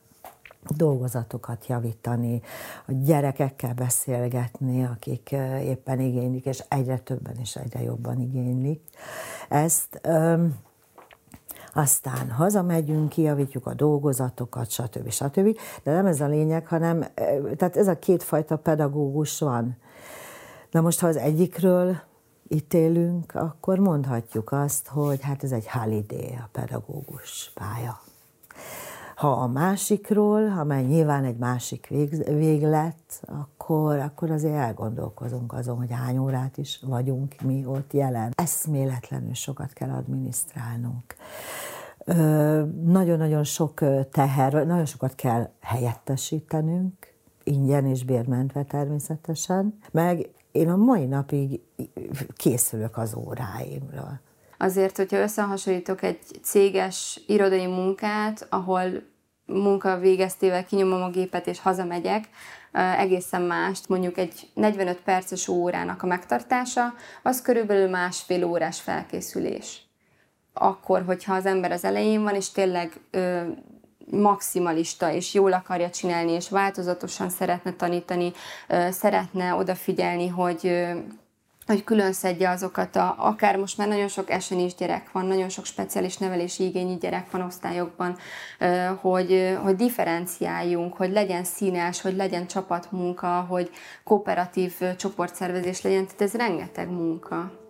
dolgozatokat javítani, a gyerekekkel beszélgetni, akik éppen igénylik, és egyre többen és egyre jobban igénylik ezt. Aztán hazamegyünk, kijavítjuk a dolgozatokat, stb. stb. De nem ez a lényeg, hanem tehát ez a kétfajta pedagógus van. Na most, ha az egyikről ítélünk, akkor mondhatjuk azt, hogy hát ez egy holiday, a pedagógus pálya. Ha a másikról, amely nyilván egy másik vég, véglet, akkor, akkor azért elgondolkozunk azon, hogy hány órát is vagyunk mi ott jelen. Eszméletlenül sokat kell adminisztrálnunk. Nagyon-nagyon sok teher, nagyon sokat kell helyettesítenünk, ingyen és bérmentve természetesen, meg én a mai napig készülök az óráimra. Azért, hogyha összehasonlítok egy céges irodai munkát, ahol munka végeztével kinyomom a gépet és hazamegyek, egészen mást, mondjuk egy 45 perces órának a megtartása, az körülbelül másfél órás felkészülés. Akkor, hogyha az ember az elején van, és tényleg maximalista, és jól akarja csinálni, és változatosan szeretne tanítani, szeretne odafigyelni, hogy hogy külön szedje azokat, a, akár most már nagyon sok esenis gyerek van, nagyon sok speciális nevelési igényű gyerek van osztályokban, hogy, hogy differenciáljunk, hogy legyen színes, hogy legyen csapatmunka, hogy kooperatív csoportszervezés legyen, tehát ez rengeteg munka.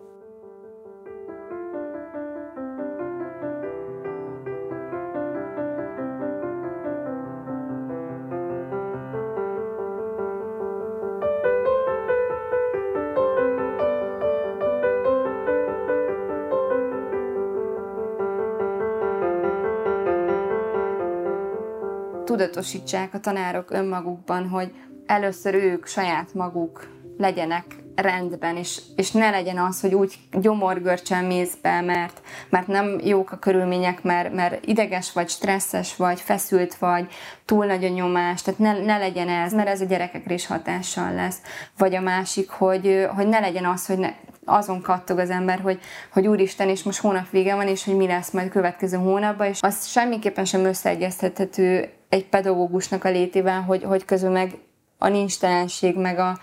Tudatosítsák a tanárok önmagukban, hogy először ők saját maguk legyenek rendben, és, és ne legyen az, hogy úgy gyomorgörcsel mész be, mert, mert nem jók a körülmények, mert, mert ideges vagy, stresszes vagy, feszült vagy, túl nagy a nyomás, tehát ne, ne legyen ez, mert ez a gyerekekre is hatással lesz. Vagy a másik, hogy, hogy ne legyen az, hogy ne, azon kattog az ember, hogy, hogy úristen, és most hónap vége van, és hogy mi lesz majd következő hónapban, és az semmiképpen sem összeegyeztethető egy pedagógusnak a létével, hogy, hogy közben meg a nincstelenség, meg a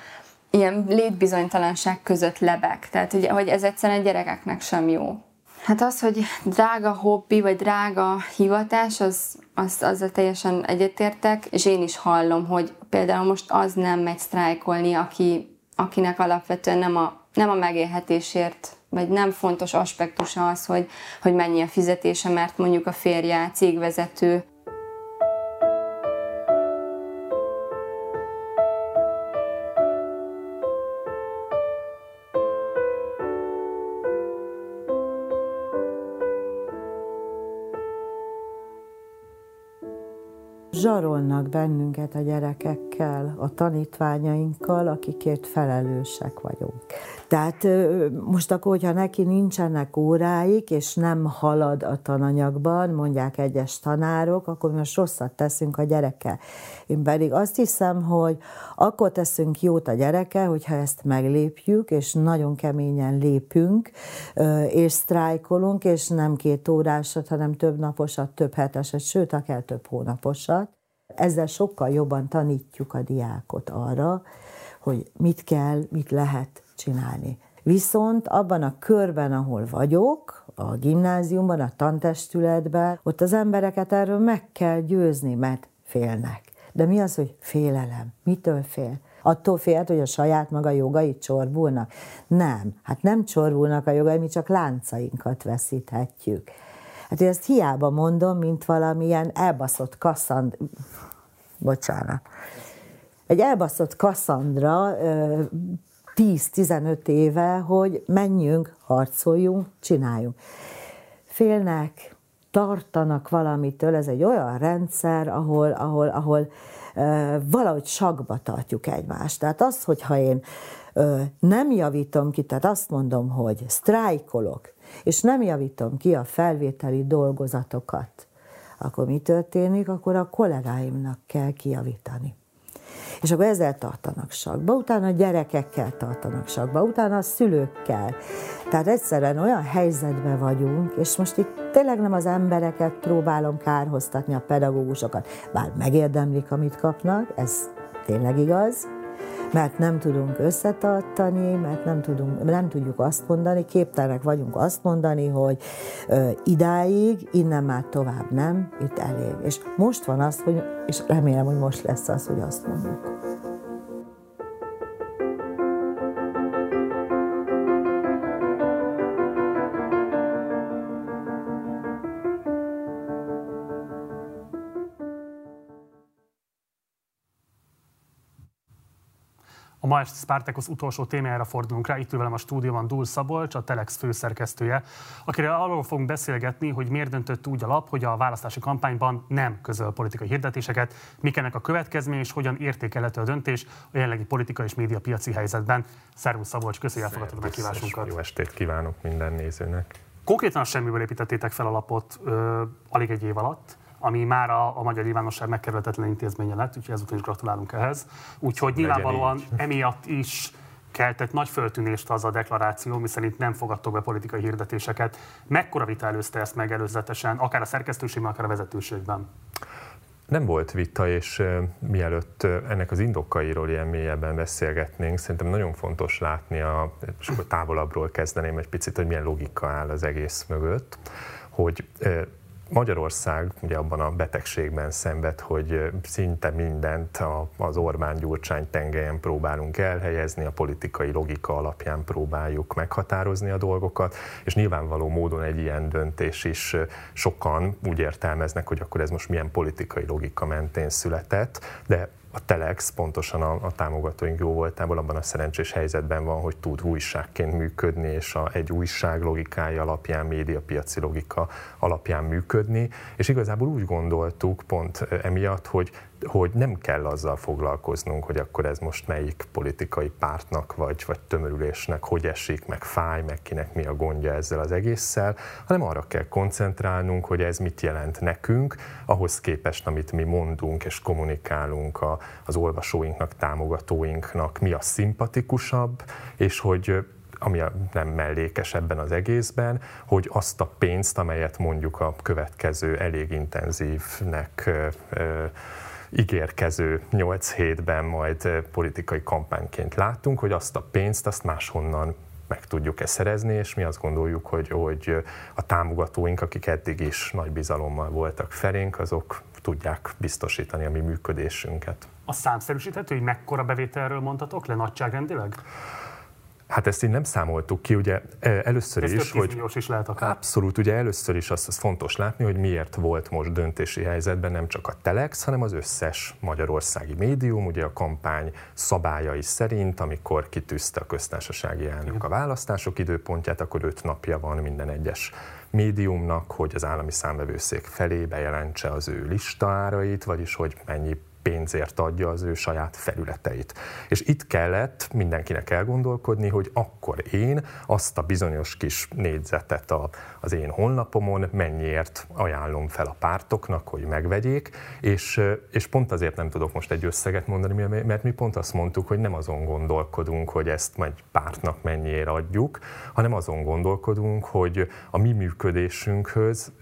ilyen létbizonytalanság között lebeg. Tehát, hogy, hogy ez egyszerűen a gyerekeknek sem jó. Hát az, hogy drága hobbi, vagy drága hivatás, az, az, azzal teljesen egyetértek, és én is hallom, hogy például most az nem megy sztrájkolni, aki, akinek alapvetően nem a nem a megélhetésért, vagy nem fontos aspektusa az, hogy, hogy mennyi a fizetése, mert mondjuk a férje cégvezető, zsarolnak bennünket a gyerekekkel, a tanítványainkkal, akikért felelősek vagyunk. Tehát most akkor, hogyha neki nincsenek óráik, és nem halad a tananyagban, mondják egyes tanárok, akkor most rosszat teszünk a gyerekkel. Én pedig azt hiszem, hogy akkor teszünk jót a gyereke, hogyha ezt meglépjük, és nagyon keményen lépünk, és sztrájkolunk, és nem két órásat, hanem több naposat, több hetesat, sőt, akár több hónaposat. Ezzel sokkal jobban tanítjuk a diákot arra, hogy mit kell, mit lehet csinálni. Viszont abban a körben, ahol vagyok, a gimnáziumban, a tantestületben, ott az embereket erről meg kell győzni, mert félnek. De mi az, hogy félelem? Mitől fél? Attól félt, hogy a saját maga jogait csorbulnak? Nem. Hát nem csorbulnak a jogai, mi csak láncainkat veszíthetjük. Hát én ezt hiába mondom, mint valamilyen elbaszott kasszand... Bocsánat. Egy elbaszott Kasszandra 10-15 éve, hogy menjünk, harcoljunk, csináljunk. Félnek, tartanak valamitől, ez egy olyan rendszer, ahol, ahol, ahol valahogy sakba tartjuk egymást. Tehát az, hogyha én nem javítom ki, tehát azt mondom, hogy sztrájkolok, és nem javítom ki a felvételi dolgozatokat, akkor mi történik? Akkor a kollégáimnak kell kijavítani. És akkor ezzel tartanak sakba, utána a gyerekekkel tartanak sakba, utána a szülőkkel. Tehát egyszerűen olyan helyzetben vagyunk, és most itt tényleg nem az embereket próbálom kárhoztatni, a pedagógusokat, bár megérdemlik, amit kapnak, ez tényleg igaz, mert nem tudunk összetartani, mert nem, tudunk, nem tudjuk azt mondani, képtelenek vagyunk azt mondani, hogy ö, idáig, innen már tovább nem, itt elég. És most van az, hogy, és remélem, hogy most lesz az, hogy azt mondjuk. Ma este Spartacus utolsó témájára fordulunk rá. Itt ül velem a stúdióban Dúl Szabolcs, a Telex főszerkesztője, akire arról fogunk beszélgetni, hogy miért döntött úgy a lap, hogy a választási kampányban nem közöl politikai hirdetéseket, mik ennek a következmény és hogyan értékelhető a döntés a jelenlegi politikai és média piaci helyzetben. Szervusz Szabolcs, köszönjük, elfogadtad a meghívásunkat. Jó estét kívánok minden nézőnek. Konkrétan a semmiből építettétek fel a lapot ö, alig egy év alatt ami már a, a magyar nyilvánosság megkerülhetetlen intézménye lett, úgyhogy ezúttal is gratulálunk ehhez. Úgyhogy nyilvánvalóan emiatt is keltett nagy föltűnést az a deklaráció, miszerint nem fogadtok be politikai hirdetéseket. Mekkora vita előzte ezt meg előzetesen, akár a szerkesztőségben, akár a vezetőségben? Nem volt vita, és mielőtt ennek az indokairól ilyen mélyebben beszélgetnénk, szerintem nagyon fontos látni, a, és akkor távolabbról kezdeném egy picit, hogy milyen logika áll az egész mögött, hogy Magyarország ugye abban a betegségben szenved, hogy szinte mindent az Orbán-Gyurcsány tengelyen próbálunk elhelyezni, a politikai logika alapján próbáljuk meghatározni a dolgokat, és nyilvánvaló módon egy ilyen döntés is sokan úgy értelmeznek, hogy akkor ez most milyen politikai logika mentén született, de a Telex pontosan a, a támogatóink jó voltából abban a szerencsés helyzetben van, hogy tud újságként működni, és a, egy újság logikája alapján, médiapiaci logika alapján működni, és igazából úgy gondoltuk pont emiatt, hogy hogy nem kell azzal foglalkoznunk, hogy akkor ez most melyik politikai pártnak vagy, vagy tömörülésnek hogy esik, meg fáj, meg kinek mi a gondja ezzel az egésszel, hanem arra kell koncentrálnunk, hogy ez mit jelent nekünk, ahhoz képest, amit mi mondunk és kommunikálunk a, az olvasóinknak, támogatóinknak, mi a szimpatikusabb, és hogy ami nem mellékes ebben az egészben, hogy azt a pénzt, amelyet mondjuk a következő elég intenzívnek ígérkező 8 hétben majd politikai kampányként látunk, hogy azt a pénzt azt máshonnan meg tudjuk-e szerezni, és mi azt gondoljuk, hogy, hogy a támogatóink, akik eddig is nagy bizalommal voltak felénk, azok tudják biztosítani a mi működésünket. A számszerűsíthető, hogy mekkora bevételről mondhatok le nagyságrendileg? Hát ezt így nem számoltuk ki, ugye először Ez is, hogy is lehet akár. abszolút, ugye először is azt, azt fontos látni, hogy miért volt most döntési helyzetben nem csak a Telex, hanem az összes magyarországi médium, ugye a kampány szabályai szerint, amikor kitűzte a köztársasági elnök a választások időpontját, akkor öt napja van minden egyes médiumnak, hogy az állami számvevőszék felé bejelentse az ő listárait, vagyis hogy mennyi pénzért adja az ő saját felületeit. És itt kellett mindenkinek elgondolkodni, hogy akkor én azt a bizonyos kis négyzetet a, az én honlapomon mennyiért ajánlom fel a pártoknak, hogy megvegyék, és, és pont azért nem tudok most egy összeget mondani, mert mi pont azt mondtuk, hogy nem azon gondolkodunk, hogy ezt majd pártnak mennyiért adjuk, hanem azon gondolkodunk, hogy a mi működésünkhöz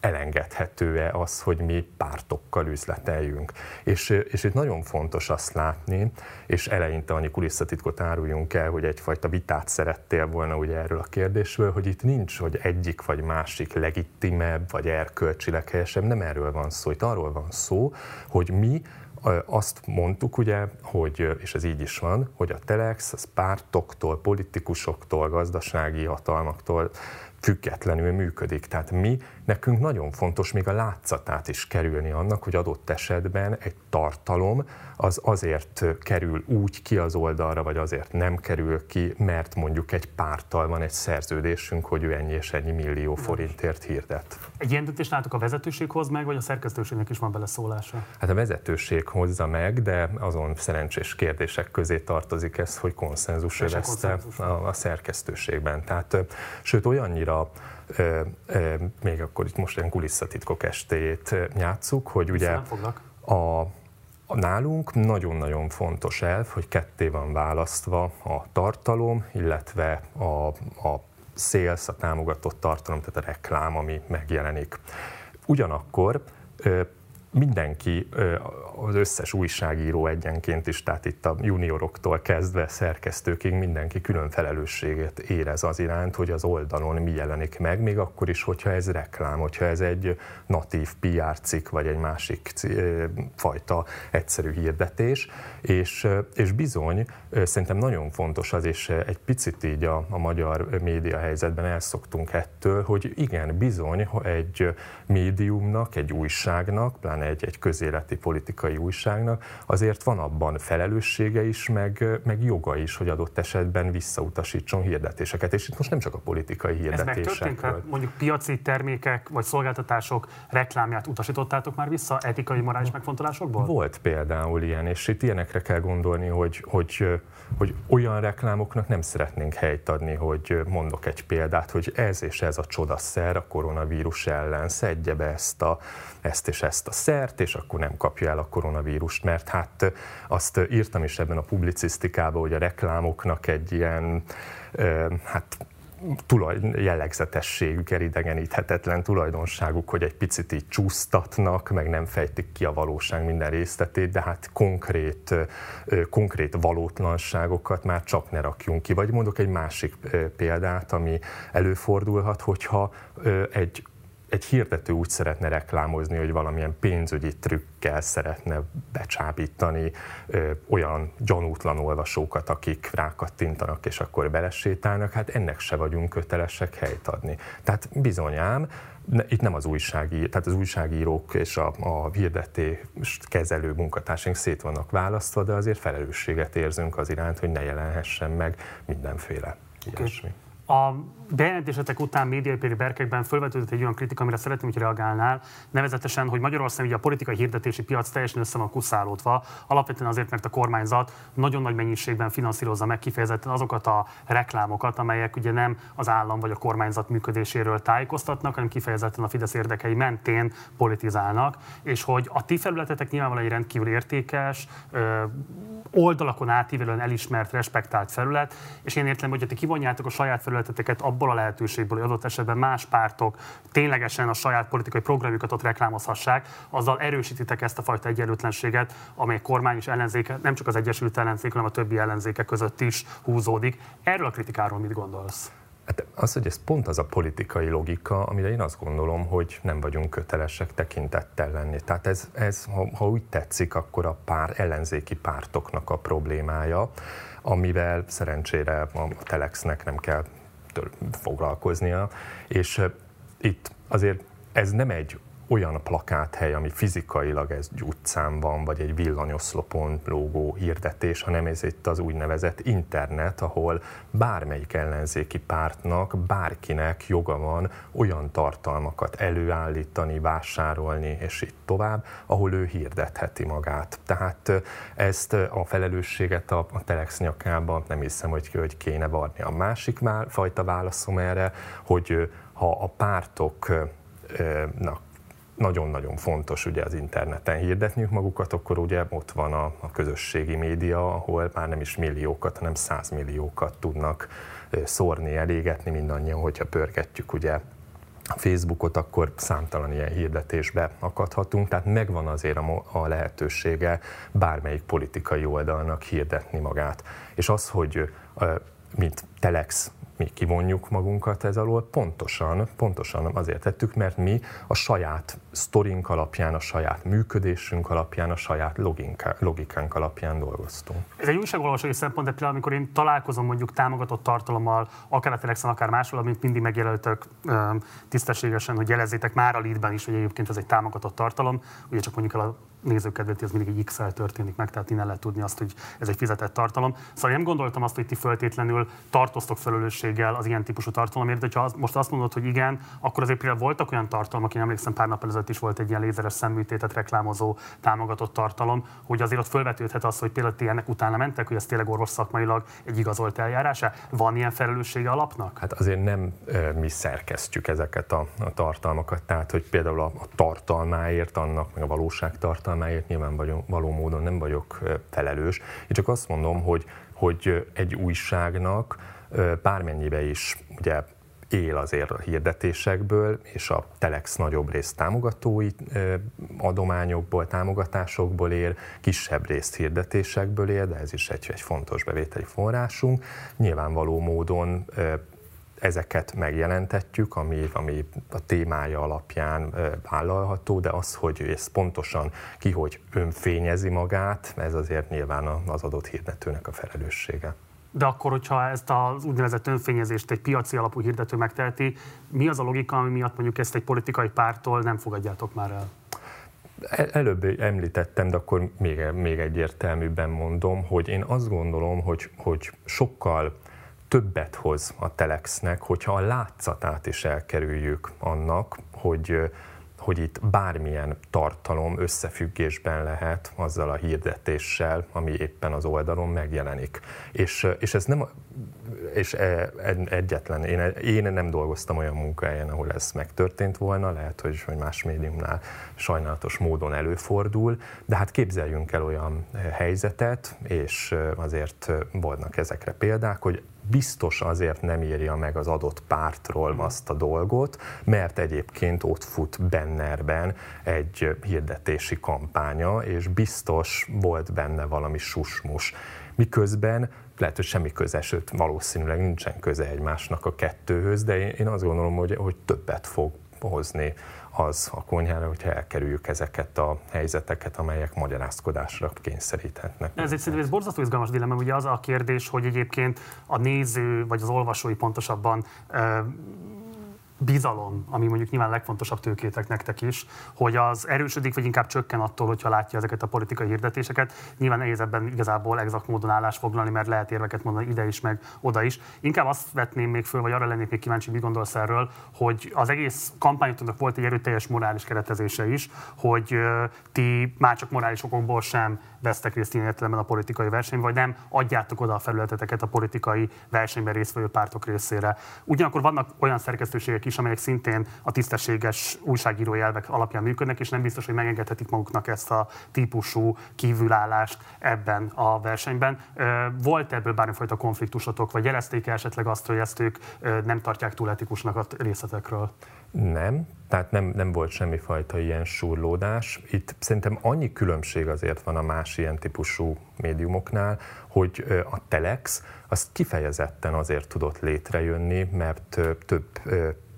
elengedhető-e az, hogy mi pártokkal üzleteljünk. És, és itt nagyon fontos azt látni, és eleinte annyi kulisszatitkot áruljunk el, hogy egyfajta vitát szerettél volna ugye erről a kérdésről, hogy itt nincs, hogy egyik vagy másik legitimebb, vagy erkölcsileg helyesebb, nem erről van szó, itt arról van szó, hogy mi azt mondtuk ugye, hogy, és ez így is van, hogy a Telex az pártoktól, politikusoktól, gazdasági hatalmaktól függetlenül működik. Tehát mi, nekünk nagyon fontos még a látszatát is kerülni annak, hogy adott esetben egy tartalom az azért kerül úgy ki az oldalra, vagy azért nem kerül ki, mert mondjuk egy párttal van egy szerződésünk, hogy ő ennyi és ennyi millió forintért hirdet. Egy ilyen döntést látok a vezetőség hoz meg, vagy a szerkesztőségnek is van beleszólása? Hát a vezetőség hozza meg, de azon szerencsés kérdések közé tartozik ez, hogy konszenzus övezte a, a szerkesztőségben. Tehát, sőt, olyannyira ö, ö, még akkor itt most ilyen kulisszatitkok estéjét játsszuk, hogy ugye a, Nálunk nagyon-nagyon fontos elv, hogy ketté van választva a tartalom, illetve a, a sales, a támogatott tartalom, tehát a reklám, ami megjelenik. Ugyanakkor mindenki, az összes újságíró egyenként is, tehát itt a junioroktól kezdve szerkesztőkig mindenki külön felelősséget érez az iránt, hogy az oldalon mi jelenik meg, még akkor is, hogyha ez reklám, hogyha ez egy natív PR cikk, vagy egy másik fajta egyszerű hirdetés, és, és bizony szerintem nagyon fontos az, és egy picit így a, a magyar média helyzetben elszoktunk ettől, hogy igen, bizony egy médiumnak, egy újságnak, pláne egy, egy közéleti politikai újságnak, azért van abban felelőssége is, meg, meg joga is, hogy adott esetben visszautasítson hirdetéseket. És itt most nem csak a politikai hirdetésekről. Ez mondjuk piaci termékek vagy szolgáltatások reklámját utasítottátok már vissza etikai, morális megfontolásokból? Volt például ilyen, és itt ilyenekre kell gondolni, hogy, hogy, hogy olyan reklámoknak nem szeretnénk helyt adni, hogy mondok egy példát, hogy ez és ez a csodaszer a koronavírus ellen, szedje be ezt, a, ezt és ezt a szert, és akkor nem kapja el a koronavírust, mert hát azt írtam is ebben a publicisztikában, hogy a reklámoknak egy ilyen, hát tulaj, jellegzetességük, elidegeníthetetlen tulajdonságuk, hogy egy picit így csúsztatnak, meg nem fejtik ki a valóság minden részletét, de hát konkrét, konkrét valótlanságokat már csak ne rakjunk ki. Vagy mondok egy másik példát, ami előfordulhat, hogyha egy egy hirdető úgy szeretne reklámozni, hogy valamilyen pénzügyi trükkel szeretne becsábítani ö, olyan gyanútlan olvasókat, akik rákattintanak és akkor belesétálnak, hát ennek se vagyunk kötelesek helyt adni. Tehát bizonyám, itt nem az újságírók, tehát az újságírók és a, a hirdetést kezelő munkatársaink szét vannak választva, de azért felelősséget érzünk az iránt, hogy ne jelenhessen meg mindenféle okay. ilyesmi. A bejelentésetek után médiai berkekben felvetődött egy olyan kritika, amire szeretném, hogy reagálnál, nevezetesen, hogy Magyarország ugye a politikai hirdetési piac teljesen össze van kuszálódva, alapvetően azért, mert a kormányzat nagyon nagy mennyiségben finanszírozza meg kifejezetten azokat a reklámokat, amelyek ugye nem az állam vagy a kormányzat működéséről tájékoztatnak, hanem kifejezetten a Fidesz érdekei mentén politizálnak, és hogy a ti felületetek nyilvánvalóan egy rendkívül értékes, oldalakon átívelően elismert, respektált felület, és én értem, hogy ti kivonjátok a saját felületeteket abból a lehetőségből, hogy adott esetben más pártok ténylegesen a saját politikai programjukat ott reklámozhassák, azzal erősítitek ezt a fajta egyenlőtlenséget, amely kormány és ellenzéke, nem csak az Egyesült Ellenzék, hanem a többi ellenzéke között is húzódik. Erről a kritikáról mit gondolsz? Hát az, hogy ez pont az a politikai logika, amire én azt gondolom, hogy nem vagyunk kötelesek tekintettel lenni. Tehát ez, ez ha, ha úgy tetszik, akkor a pár ellenzéki pártoknak a problémája, amivel szerencsére a Telexnek nem kell foglalkoznia, és itt azért ez nem egy olyan plakáthely, ami fizikailag ez egy utcán van, vagy egy villanyoszlopon lógó hirdetés, hanem ez itt az úgynevezett internet, ahol bármelyik ellenzéki pártnak, bárkinek joga van olyan tartalmakat előállítani, vásárolni, és így tovább, ahol ő hirdetheti magát. Tehát ezt a felelősséget a, a Telex nyakába nem hiszem, hogy, hogy kéne varni. A másik fajta válaszom erre, hogy ha a pártoknak nagyon-nagyon fontos ugye az interneten hirdetniük magukat, akkor ugye ott van a, a közösségi média, ahol már nem is milliókat, hanem százmilliókat tudnak szórni, elégetni mindannyian, hogyha pörgetjük ugye Facebookot, akkor számtalan ilyen hirdetésbe akadhatunk, tehát megvan azért a, a lehetősége bármelyik politikai oldalnak hirdetni magát. És az, hogy mint Telex mi kivonjuk magunkat ez alól, pontosan, pontosan azért tettük, mert mi a saját sztorink alapján, a saját működésünk alapján, a saját logikánk, alapján dolgoztunk. Ez egy újságolvasói szempont, de például amikor én találkozom mondjuk támogatott tartalommal, akár a Telexen, akár máshol, amit mindig megjelöltök tisztességesen, hogy jelezzétek már a leadben is, hogy egyébként ez egy támogatott tartalom, ugye csak mondjuk el a nézőkedveti az mindig egy x történik meg, tehát innen lehet tudni azt, hogy ez egy fizetett tartalom. Szóval nem gondoltam azt, hogy ti föltétlenül tartoztok felelősséggel az ilyen típusú tartalomért, de ha most azt mondod, hogy igen, akkor azért például voltak olyan tartalmak, én emlékszem pár nap ezelőtt is volt egy ilyen lézeres szemműtétet reklámozó támogatott tartalom, hogy azért ott felvetődhet az, hogy például ti ennek utána mentek, hogy ez tényleg orvos szakmailag egy igazolt eljárása. Van ilyen felelőssége alapnak? Hát azért nem mi szerkesztjük ezeket a, a tartalmakat, tehát hogy például a, a tartalmáért, annak meg a valóság tartalmáért, tartalmáért nyilvánvaló módon nem vagyok felelős. Én csak azt mondom, hogy, hogy egy újságnak bármennyibe is ugye él azért a hirdetésekből, és a Telex nagyobb részt támogatói adományokból, támogatásokból ér, kisebb részt hirdetésekből ér, de ez is egy, egy fontos bevételi forrásunk. Nyilvánvaló módon ezeket megjelentetjük, ami, ami a témája alapján vállalható, de az, hogy ez pontosan ki, hogy önfényezi magát, ez azért nyilván az adott hirdetőnek a felelőssége. De akkor, hogyha ezt az úgynevezett önfényezést egy piaci alapú hirdető megteheti, mi az a logika, ami miatt mondjuk ezt egy politikai pártól nem fogadjátok már el? Előbb említettem, de akkor még, még egyértelműbben mondom, hogy én azt gondolom, hogy, hogy sokkal többet hoz a telexnek, hogyha a látszatát is elkerüljük annak, hogy, hogy itt bármilyen tartalom összefüggésben lehet azzal a hirdetéssel, ami éppen az oldalon megjelenik. És, és ez nem, és e, egyetlen, én, én nem dolgoztam olyan munkahelyen, ahol ez megtörtént volna, lehet, hogy, hogy más médiumnál sajnálatos módon előfordul, de hát képzeljünk el olyan helyzetet, és azért vannak ezekre példák, hogy biztos azért nem írja meg az adott pártról mm. azt a dolgot, mert egyébként ott fut Bennerben egy hirdetési kampánya, és biztos volt benne valami susmus. Miközben lehet, hogy semmi köze, sőt valószínűleg nincsen köze egymásnak a kettőhöz, de én azt gondolom, hogy, hogy többet fog hozni az a konyhára, hogyha elkerüljük ezeket a helyzeteket, amelyek magyarázkodásra kényszeríthetnek. Ez egy szerintem ez borzasztó izgalmas dilemma, ugye az a kérdés, hogy egyébként a néző, vagy az olvasói pontosabban bizalom, ami mondjuk nyilván legfontosabb tőkétek nektek is, hogy az erősödik, vagy inkább csökken attól, hogyha látja ezeket a politikai hirdetéseket. Nyilván nehéz ebben igazából exakt módon állás foglalni, mert lehet érveket mondani ide is, meg oda is. Inkább azt vetném még föl, vagy arra lennék még kíváncsi, mit gondolsz erről, hogy az egész kampányotoknak volt egy erőteljes morális keretezése is, hogy ti már csak morális okokból sem vesztek részt ilyen értelemben a politikai versenyben, vagy nem adjátok oda a felületeteket a politikai versenyben résztvevő pártok részére. Ugyanakkor vannak olyan szerkesztőségek is, amelyek szintén a tisztességes újságírói elvek alapján működnek, és nem biztos, hogy megengedhetik maguknak ezt a típusú kívülállást ebben a versenyben. Volt ebből bármifajta konfliktusotok, vagy jelezték esetleg azt, hogy ezt ők nem tartják túl etikusnak a részletekről? Nem, tehát nem, nem volt semmifajta ilyen surlódás. Itt szerintem annyi különbség azért van a más ilyen típusú médiumoknál, hogy a Telex az kifejezetten azért tudott létrejönni, mert több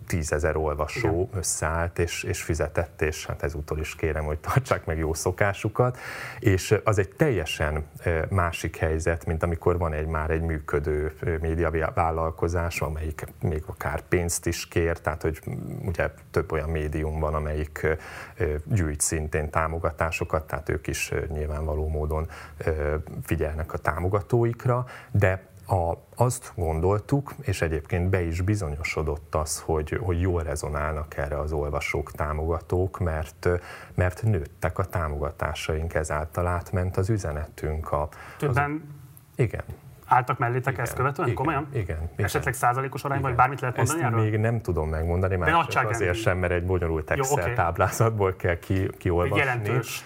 tízezer olvasó Igen. összeállt és, és fizetett, és hát ezúttal is kérem, hogy tartsák meg jó szokásukat, és az egy teljesen másik helyzet, mint amikor van egy már egy működő médiavállalkozás, amelyik még akár pénzt is kér, tehát hogy ugye több olyan médium van, amelyik gyűjt szintén támogatásokat, tehát ők is nyilvánvaló módon figyelnek a támogatóikra, de a, azt gondoltuk, és egyébként be is bizonyosodott az, hogy, hogy jól rezonálnak erre az olvasók, támogatók, mert, mert nőttek a támogatásaink, ezáltal átment az üzenetünk. A, Többen az, igen. Álltak mellétek igen, ezt követően? Igen, Komolyan? Igen, igen. Esetleg százalékos arányban, vagy bármit lehet mondani Ezt erről? még nem tudom megmondani, már azért sem, mert egy bonyolult Excel Jó, okay. táblázatból kell ki, kiolvasni. Jelentős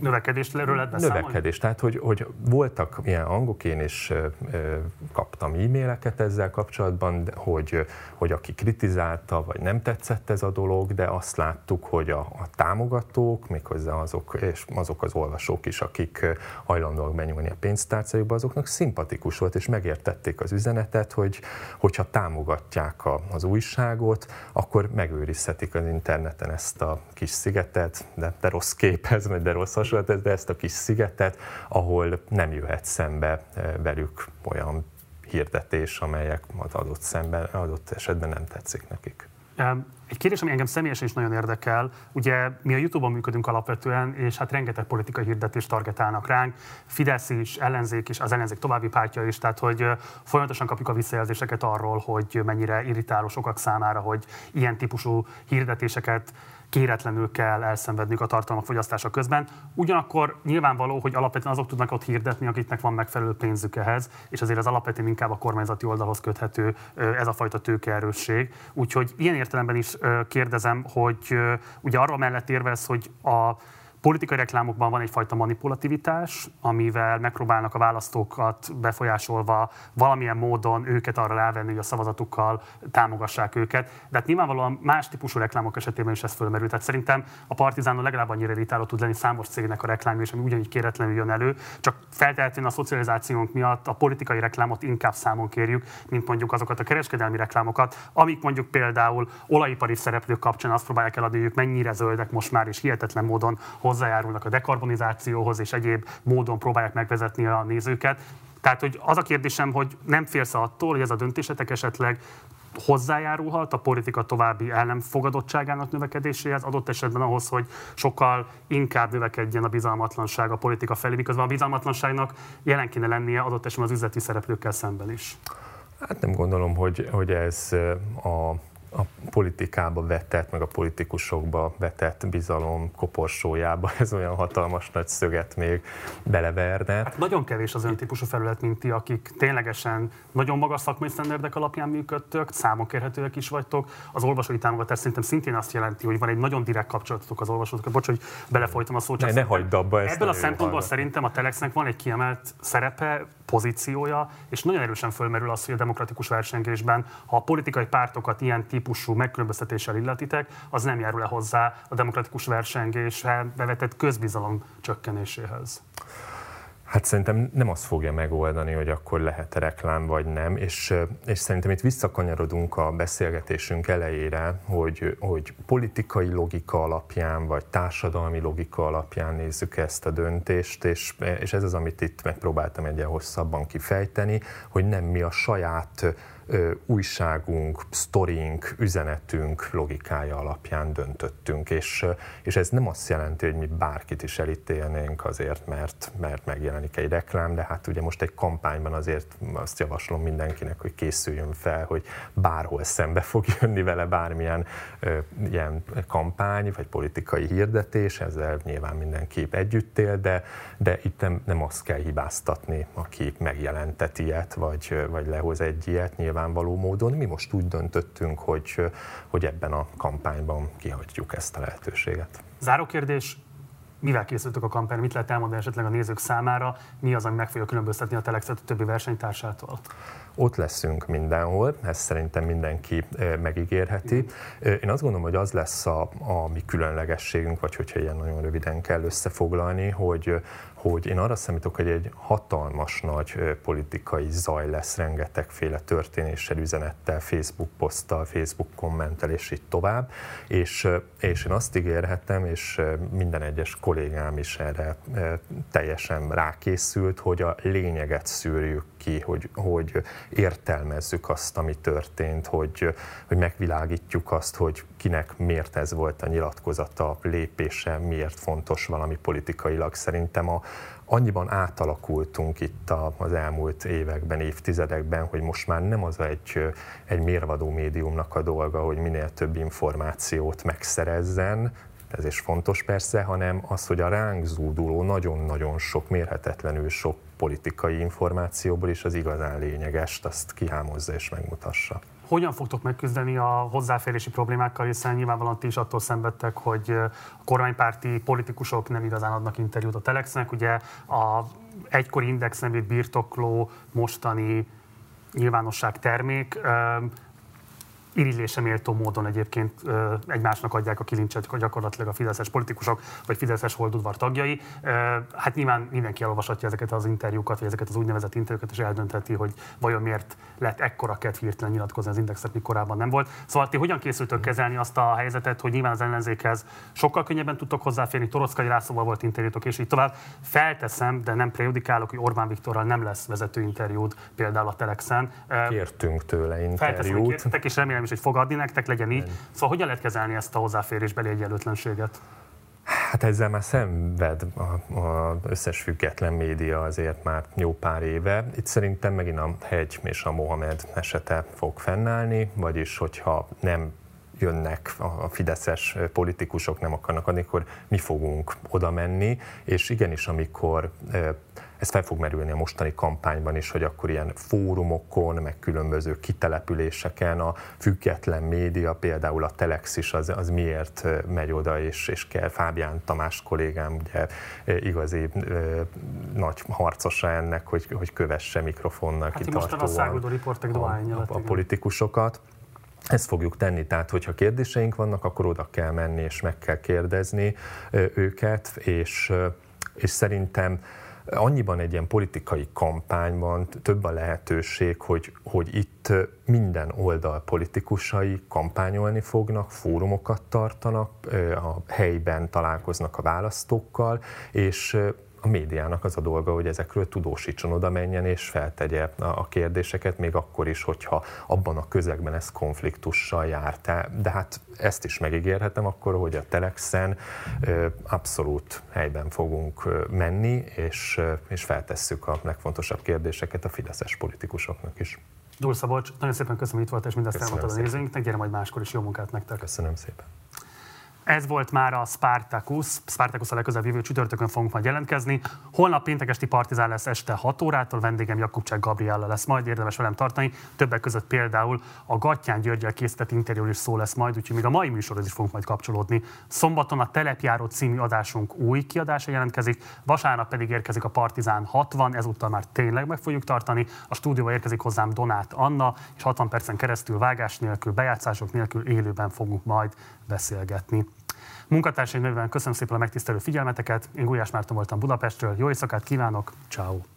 növekedésről lehet? Növekedés, tehát hogy, hogy voltak ilyen hangok, én is kaptam e-maileket ezzel kapcsolatban, hogy, hogy aki kritizálta, vagy nem tetszett ez a dolog, de azt láttuk, hogy a, a támogatók, méghozzá azok, és azok az olvasók is, akik hajlandóak benyúlni a pénztárcájukba, azoknak szimpatikus volt, és megértették az üzenetet, hogy hogyha támogatják a, az újságot, akkor megőrizhetik az interneten ezt a kis szigetet, de, de rossz képhez, de rossz hasonlat, de ezt a kis szigetet, ahol nem jöhet szembe eh, velük olyan hirdetés, amelyek az adott, szemben, adott esetben nem tetszik nekik. Egy kérdés, ami engem személyesen is nagyon érdekel, ugye mi a Youtube-on működünk alapvetően, és hát rengeteg politikai hirdetést targetálnak ránk, Fidesz is, ellenzék is, az ellenzék további pártja is, tehát hogy folyamatosan kapjuk a visszajelzéseket arról, hogy mennyire irritáló sokak számára, hogy ilyen típusú hirdetéseket kéretlenül kell elszenvedniük a tartalmak fogyasztása közben. Ugyanakkor nyilvánvaló, hogy alapvetően azok tudnak ott hirdetni, akiknek van megfelelő pénzük ehhez, és azért az alapvetően inkább a kormányzati oldalhoz köthető ez a fajta tőkeerősség. Úgyhogy ilyen értelemben is kérdezem, hogy ugye arról mellett érvez, hogy a politikai reklámokban van egyfajta manipulativitás, amivel megpróbálnak a választókat befolyásolva valamilyen módon őket arra rávenni, hogy a szavazatukkal támogassák őket. De hát nyilvánvalóan más típusú reklámok esetében is ez fölmerül. Tehát szerintem a Partizánon legalább annyira irritáló tud lenni számos cégnek a reklámja, és ami ugyanígy kéretlenül jön elő. Csak feltehetően a szocializációnk miatt a politikai reklámot inkább számon kérjük, mint mondjuk azokat a kereskedelmi reklámokat, amik mondjuk például olajipari szereplők kapcsán azt próbálják eladni, hogy mennyire zöldek most már, és hihetetlen módon hozzájárulnak a dekarbonizációhoz, és egyéb módon próbálják megvezetni a nézőket. Tehát, hogy az a kérdésem, hogy nem félsz attól, hogy ez a döntésetek esetleg hozzájárulhat a politika további ellenfogadottságának növekedéséhez, adott esetben ahhoz, hogy sokkal inkább növekedjen a bizalmatlanság a politika felé, miközben a bizalmatlanságnak jelen kéne lennie adott esetben az üzleti szereplőkkel szemben is. Hát nem gondolom, hogy, hogy ez a a politikába vetett, meg a politikusokba vetett bizalom koporsójába ez olyan hatalmas nagy szöget még beleverne. Hát nagyon kevés az olyan típusú felület, mint ti, akik ténylegesen nagyon magas szakmai sztenderdek alapján működtök, számonkérhetőek is vagytok. Az olvasói támogatás szerintem szintén azt jelenti, hogy van egy nagyon direkt kapcsolatotok az olvasókkal. Bocs, hogy belefolytam a szót. Ne, ne hagyd abba ezt. Ebből a szempontból szerintem a Telexnek van egy kiemelt szerepe, pozíciója, és nagyon erősen fölmerül az, hogy a demokratikus versengésben, ha a politikai pártokat ilyen típusú megkülönböztetéssel illetitek, az nem járul le hozzá a demokratikus versengésre bevetett közbizalom csökkenéséhez. Hát szerintem nem azt fogja megoldani, hogy akkor lehet -e reklám vagy nem, és, és szerintem itt visszakanyarodunk a beszélgetésünk elejére, hogy, hogy politikai logika alapján, vagy társadalmi logika alapján nézzük ezt a döntést, és, és ez az, amit itt megpróbáltam egyen hosszabban kifejteni, hogy nem mi a saját újságunk, sztorink, üzenetünk logikája alapján döntöttünk, és, és ez nem azt jelenti, hogy mi bárkit is elítélnénk azért, mert, mert megjelenik egy reklám, de hát ugye most egy kampányban azért azt javaslom mindenkinek, hogy készüljön fel, hogy bárhol szembe fog jönni vele bármilyen ö, ilyen kampány, vagy politikai hirdetés, ezzel nyilván mindenki együtt él, de, de itt nem, nem azt kell hibáztatni, aki megjelentet ilyet, vagy, vagy lehoz egy ilyet nyilvánvaló módon. Mi most úgy döntöttünk, hogy, hogy ebben a kampányban kihagyjuk ezt a lehetőséget. Záró kérdés, mivel készültök a kampány, mit lehet elmondani esetleg a nézők számára, mi az, ami meg fogja különböztetni a Telexet a többi versenytársától? Ott leszünk mindenhol, ezt szerintem mindenki megígérheti. Én azt gondolom, hogy az lesz a, a mi különlegességünk, vagy hogyha ilyen nagyon röviden kell összefoglalni, hogy, hogy én arra számítok, hogy egy hatalmas nagy politikai zaj lesz rengetegféle történéssel, üzenettel, Facebook poszttal, Facebook kommentel, és így tovább. És, és én azt ígérhetem, és minden egyes kollégám is erre teljesen rákészült, hogy a lényeget szűrjük ki, hogy, hogy értelmezzük azt, ami történt, hogy, hogy megvilágítjuk azt, hogy kinek miért ez volt a nyilatkozata, lépése, miért fontos valami politikailag. Szerintem a, annyiban átalakultunk itt az elmúlt években, évtizedekben, hogy most már nem az egy, egy mérvadó médiumnak a dolga, hogy minél több információt megszerezzen, ez is fontos persze, hanem az, hogy a ránk zúduló nagyon-nagyon sok, mérhetetlenül sok politikai információból is az igazán lényegest, azt kihámozza és megmutassa. Hogyan fogtok megküzdeni a hozzáférési problémákkal, hiszen nyilvánvalóan ti is attól szenvedtek, hogy a kormánypárti politikusok nem igazán adnak interjút a Telexnek. Ugye a egykori Index nevét birtokló mostani nyilvánosság termék irigylésre méltó módon egyébként egymásnak adják a kilincset hogy gyakorlatilag a fideszes politikusok vagy fideszes holdudvar tagjai. Hát nyilván mindenki elolvashatja ezeket az interjúkat, vagy ezeket az úgynevezett interjúkat, és eldöntheti, hogy vajon miért lett ekkora kedv hirtelen nyilatkozni az indexet, mi korábban nem volt. Szóval ti hogyan készültök kezelni azt a helyzetet, hogy nyilván az ellenzékhez sokkal könnyebben tudtok hozzáférni, Torockai Lászlóval volt interjútok, és így tovább. Felteszem, de nem prejudikálok, hogy Orbán Viktorral nem lesz vezető interjút például a Telexen. Kértünk tőle interjút. Felteszem, és remélem is, hogy fog adni nektek, legyen így. Szóval hogyan lehet kezelni ezt a hozzáférésbeli egyenlőtlenséget? Hát ezzel már szenved az összes független média azért már jó pár éve. Itt szerintem megint a Hegy és a Mohamed esete fog fennállni, vagyis hogyha nem jönnek a fideszes politikusok, nem akarnak adni, akkor mi fogunk oda menni, és igenis, amikor ez fel fog merülni a mostani kampányban is, hogy akkor ilyen fórumokon, meg különböző kitelepüléseken a független média, például a Telex is, az, az miért megy oda, és, és kell Fábián Tamás kollégám, ugye igazi nagy harcosa ennek, hogy, hogy kövesse mikrofonnal hát kitartóan a, a, a politikusokat. Ezt fogjuk tenni, tehát hogyha kérdéseink vannak, akkor oda kell menni és meg kell kérdezni őket, és, és szerintem annyiban egy ilyen politikai kampányban több a lehetőség, hogy, hogy itt minden oldal politikusai kampányolni fognak, fórumokat tartanak, a helyben találkoznak a választókkal, és a médiának az a dolga, hogy ezekről tudósítson, oda menjen és feltegye a kérdéseket, még akkor is, hogyha abban a közegben ez konfliktussal jár. De hát ezt is megígérhetem akkor, hogy a Telexen abszolút helyben fogunk menni, és, és feltesszük a legfontosabb kérdéseket a fideszes politikusoknak is. Dúl Szabolcs, nagyon szépen köszönöm, hogy itt volt, és mindezt elmondtad a nézőinknek. Gyere majd máskor is jó munkát nektek. Köszönöm szépen. Ez volt már a Spartacus. Spartacus a legközelebb jövő csütörtökön fogunk majd jelentkezni. Holnap péntekesti partizán lesz este 6 órától, vendégem Jakubcsák Gabriella lesz majd, érdemes velem tartani. Többek között például a Gattyán Györgyel készített interjú is szó lesz majd, úgyhogy még a mai műsorhoz is fogunk majd kapcsolódni. Szombaton a Telepjáró című adásunk új kiadása jelentkezik, vasárnap pedig érkezik a Partizán 60, ezúttal már tényleg meg fogjuk tartani. A stúdióba érkezik hozzám Donát Anna, és 60 percen keresztül vágás nélkül, bejátszások nélkül élőben fogunk majd beszélgetni. Munkatársaim nevében köszönöm szépen a megtisztelő figyelmeteket. Én Gulyás Márton voltam Budapestről. Jó éjszakát kívánok. Ciao.